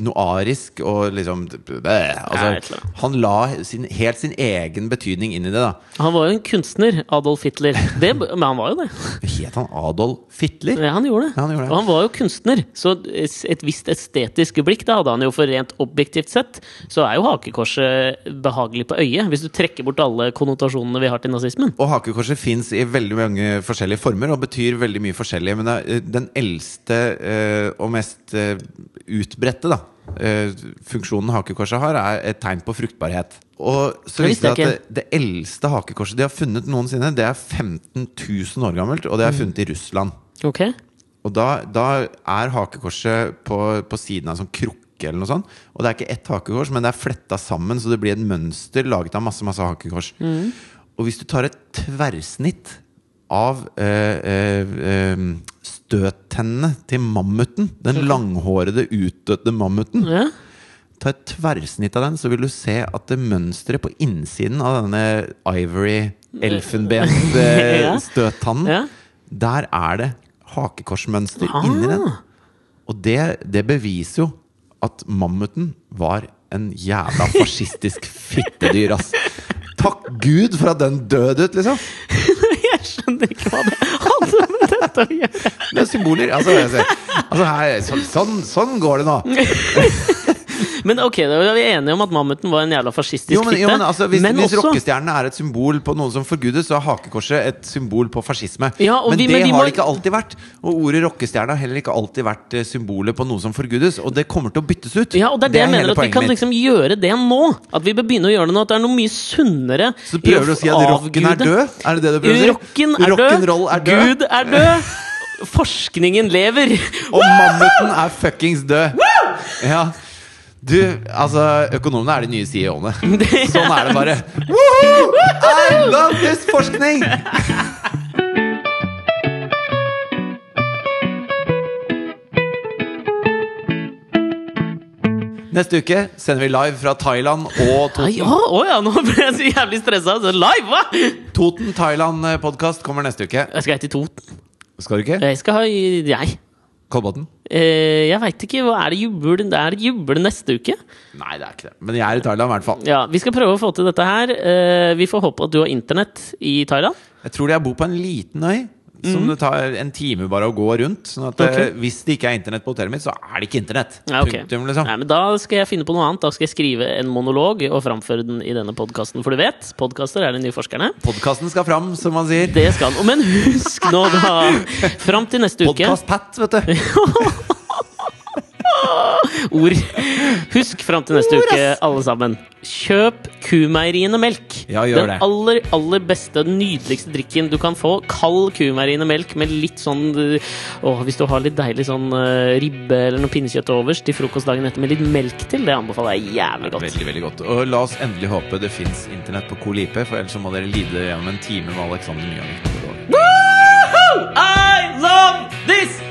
Noe arisk og liksom altså. Han la sin, helt sin egen betydning inn i det. da Han var jo en kunstner, Adolf Hitler. Det, men han var jo det. Het han Adolf Hitler? Ja, han gjorde det. Ja, han gjorde det. Og han var jo kunstner, så et visst estetisk blikk da hadde han jo for rent objektivt sett. Så er jo hakekorset behagelig på øyet, hvis du trekker bort alle konnotasjonene vi har til nazismen. Og hakekorset fins i veldig mange forskjellige former og betyr veldig mye forskjellig. Men eh, den eldste eh, og mest eh, utbredte da, eh, funksjonen hakekorset har, er et tegn på fruktbarhet. Og så viste det at det, det eldste hakekorset de har funnet noensinne, det er 15 000 år gammelt, og det er funnet i Russland. Okay. Og da, da er hakekorset på, på siden av en sånn krukke eller noe sånt. Og det er ikke ett hakekors, men det er fletta sammen, så det blir et mønster laget av masse masse hakekors. Og hvis du tar et tverrsnitt av eh, eh, eh, støttennene til mammuten, den langhårede, utdødde mammuten Ja. Ta et tverrsnitt av den, så vil du se at det mønsteret på innsiden av denne ivory Ja. elfenbensstøttannen ja. der er det hakekorsmønster Ah. inni den. Og det, det beviser jo at mammuten var en jævla fascistisk fittedyr, ass. Takk Gud for at den døde ut, liksom! Jeg skjønner ikke hva det hadde med dette å gjøre. Det er symboler. Altså, altså her, så, sånn, sånn går det nå. Men ok, da er vi enige om at mammuten var en jævla fascistisk Jo, men, jo, men altså, hvis, Men hvis også- rockestjernen er et symbol på noe som forgudes, så er hakekorset et symbol på fascisme. Ja, men vi- det men vi har må- det ikke alltid vært. Og ordet rockestjerne har heller ikke alltid vært eh, symbolet på noe som forgudes. Og det kommer til å byttes ut. Ja, og det er det, jeg mener at vi kan liksom gjøre det nå. At vi bør begynne å gjøre det nå. At det er noe mye sunnere Så prøver du å si at rocken er død? Er det det du prøver å si? Rocken er død. Rock'n'roll er død. Gud er død. Forskningen lever. Og mammuten er fuckings død! Ja. Du, altså, økonomene er de nye CEO-ene. Sånn er det bare. Woohoo! I love this forskning! Neste uke sender vi live fra Thailand og Toten. Ja, oh, ja, nå ble jeg så jævlig stressa. Live, hva? Toten Thailand-podkast eh, kommer neste uke. Jeg skal jeg til Toten? Skal du ikke? Jeg skal ha jeg Kolbotn? Eh, jeg veit ikke. Hva er det jubel Er det jubel neste uke? Nei, det er ikke det. Men jeg er i Thailand, i hvert fall. Ja, Vi skal prøve å få til dette her. Eh, vi får håpe at du har internett i Thailand. Jeg tror jeg bor på en liten øy. Som det tar en time bare å gå rundt. Sånn at okay. Ok. eh, hvis det ikke er internett på hotellet mitt, så er det ikke internett. Ja, okay. Punktum, liksom. Nei, men Da skal jeg finne på noe annet. Da skal jeg skrive en monolog og framføre den i denne podkasten. For du vet, podkaster er de nye forskerne. Podkasten skal fram, som man sier. Det skal den. Men husk nå, da! Fram til neste uke. Podkast-Pat, vet du. Ord. Husk fram til neste uke, alle sammen. Kjøp Kumeieriene melk. Ja, gjør Den det. aller, aller beste, nydeligste drikken du kan få. Kald Kumeieriene melk med litt sånn å, Åh, Hvis du har litt deilig sånn øh, ribbe eller noe pinnekjøtt overs til frokost dagen etter med litt melk til, det anbefaler jeg jævlig godt. Veldig, veldig godt. Og la oss endelig håpe det fins internett på Kolipe, for ellers må dere lide gjennom en time med Alexander Mjønik. I love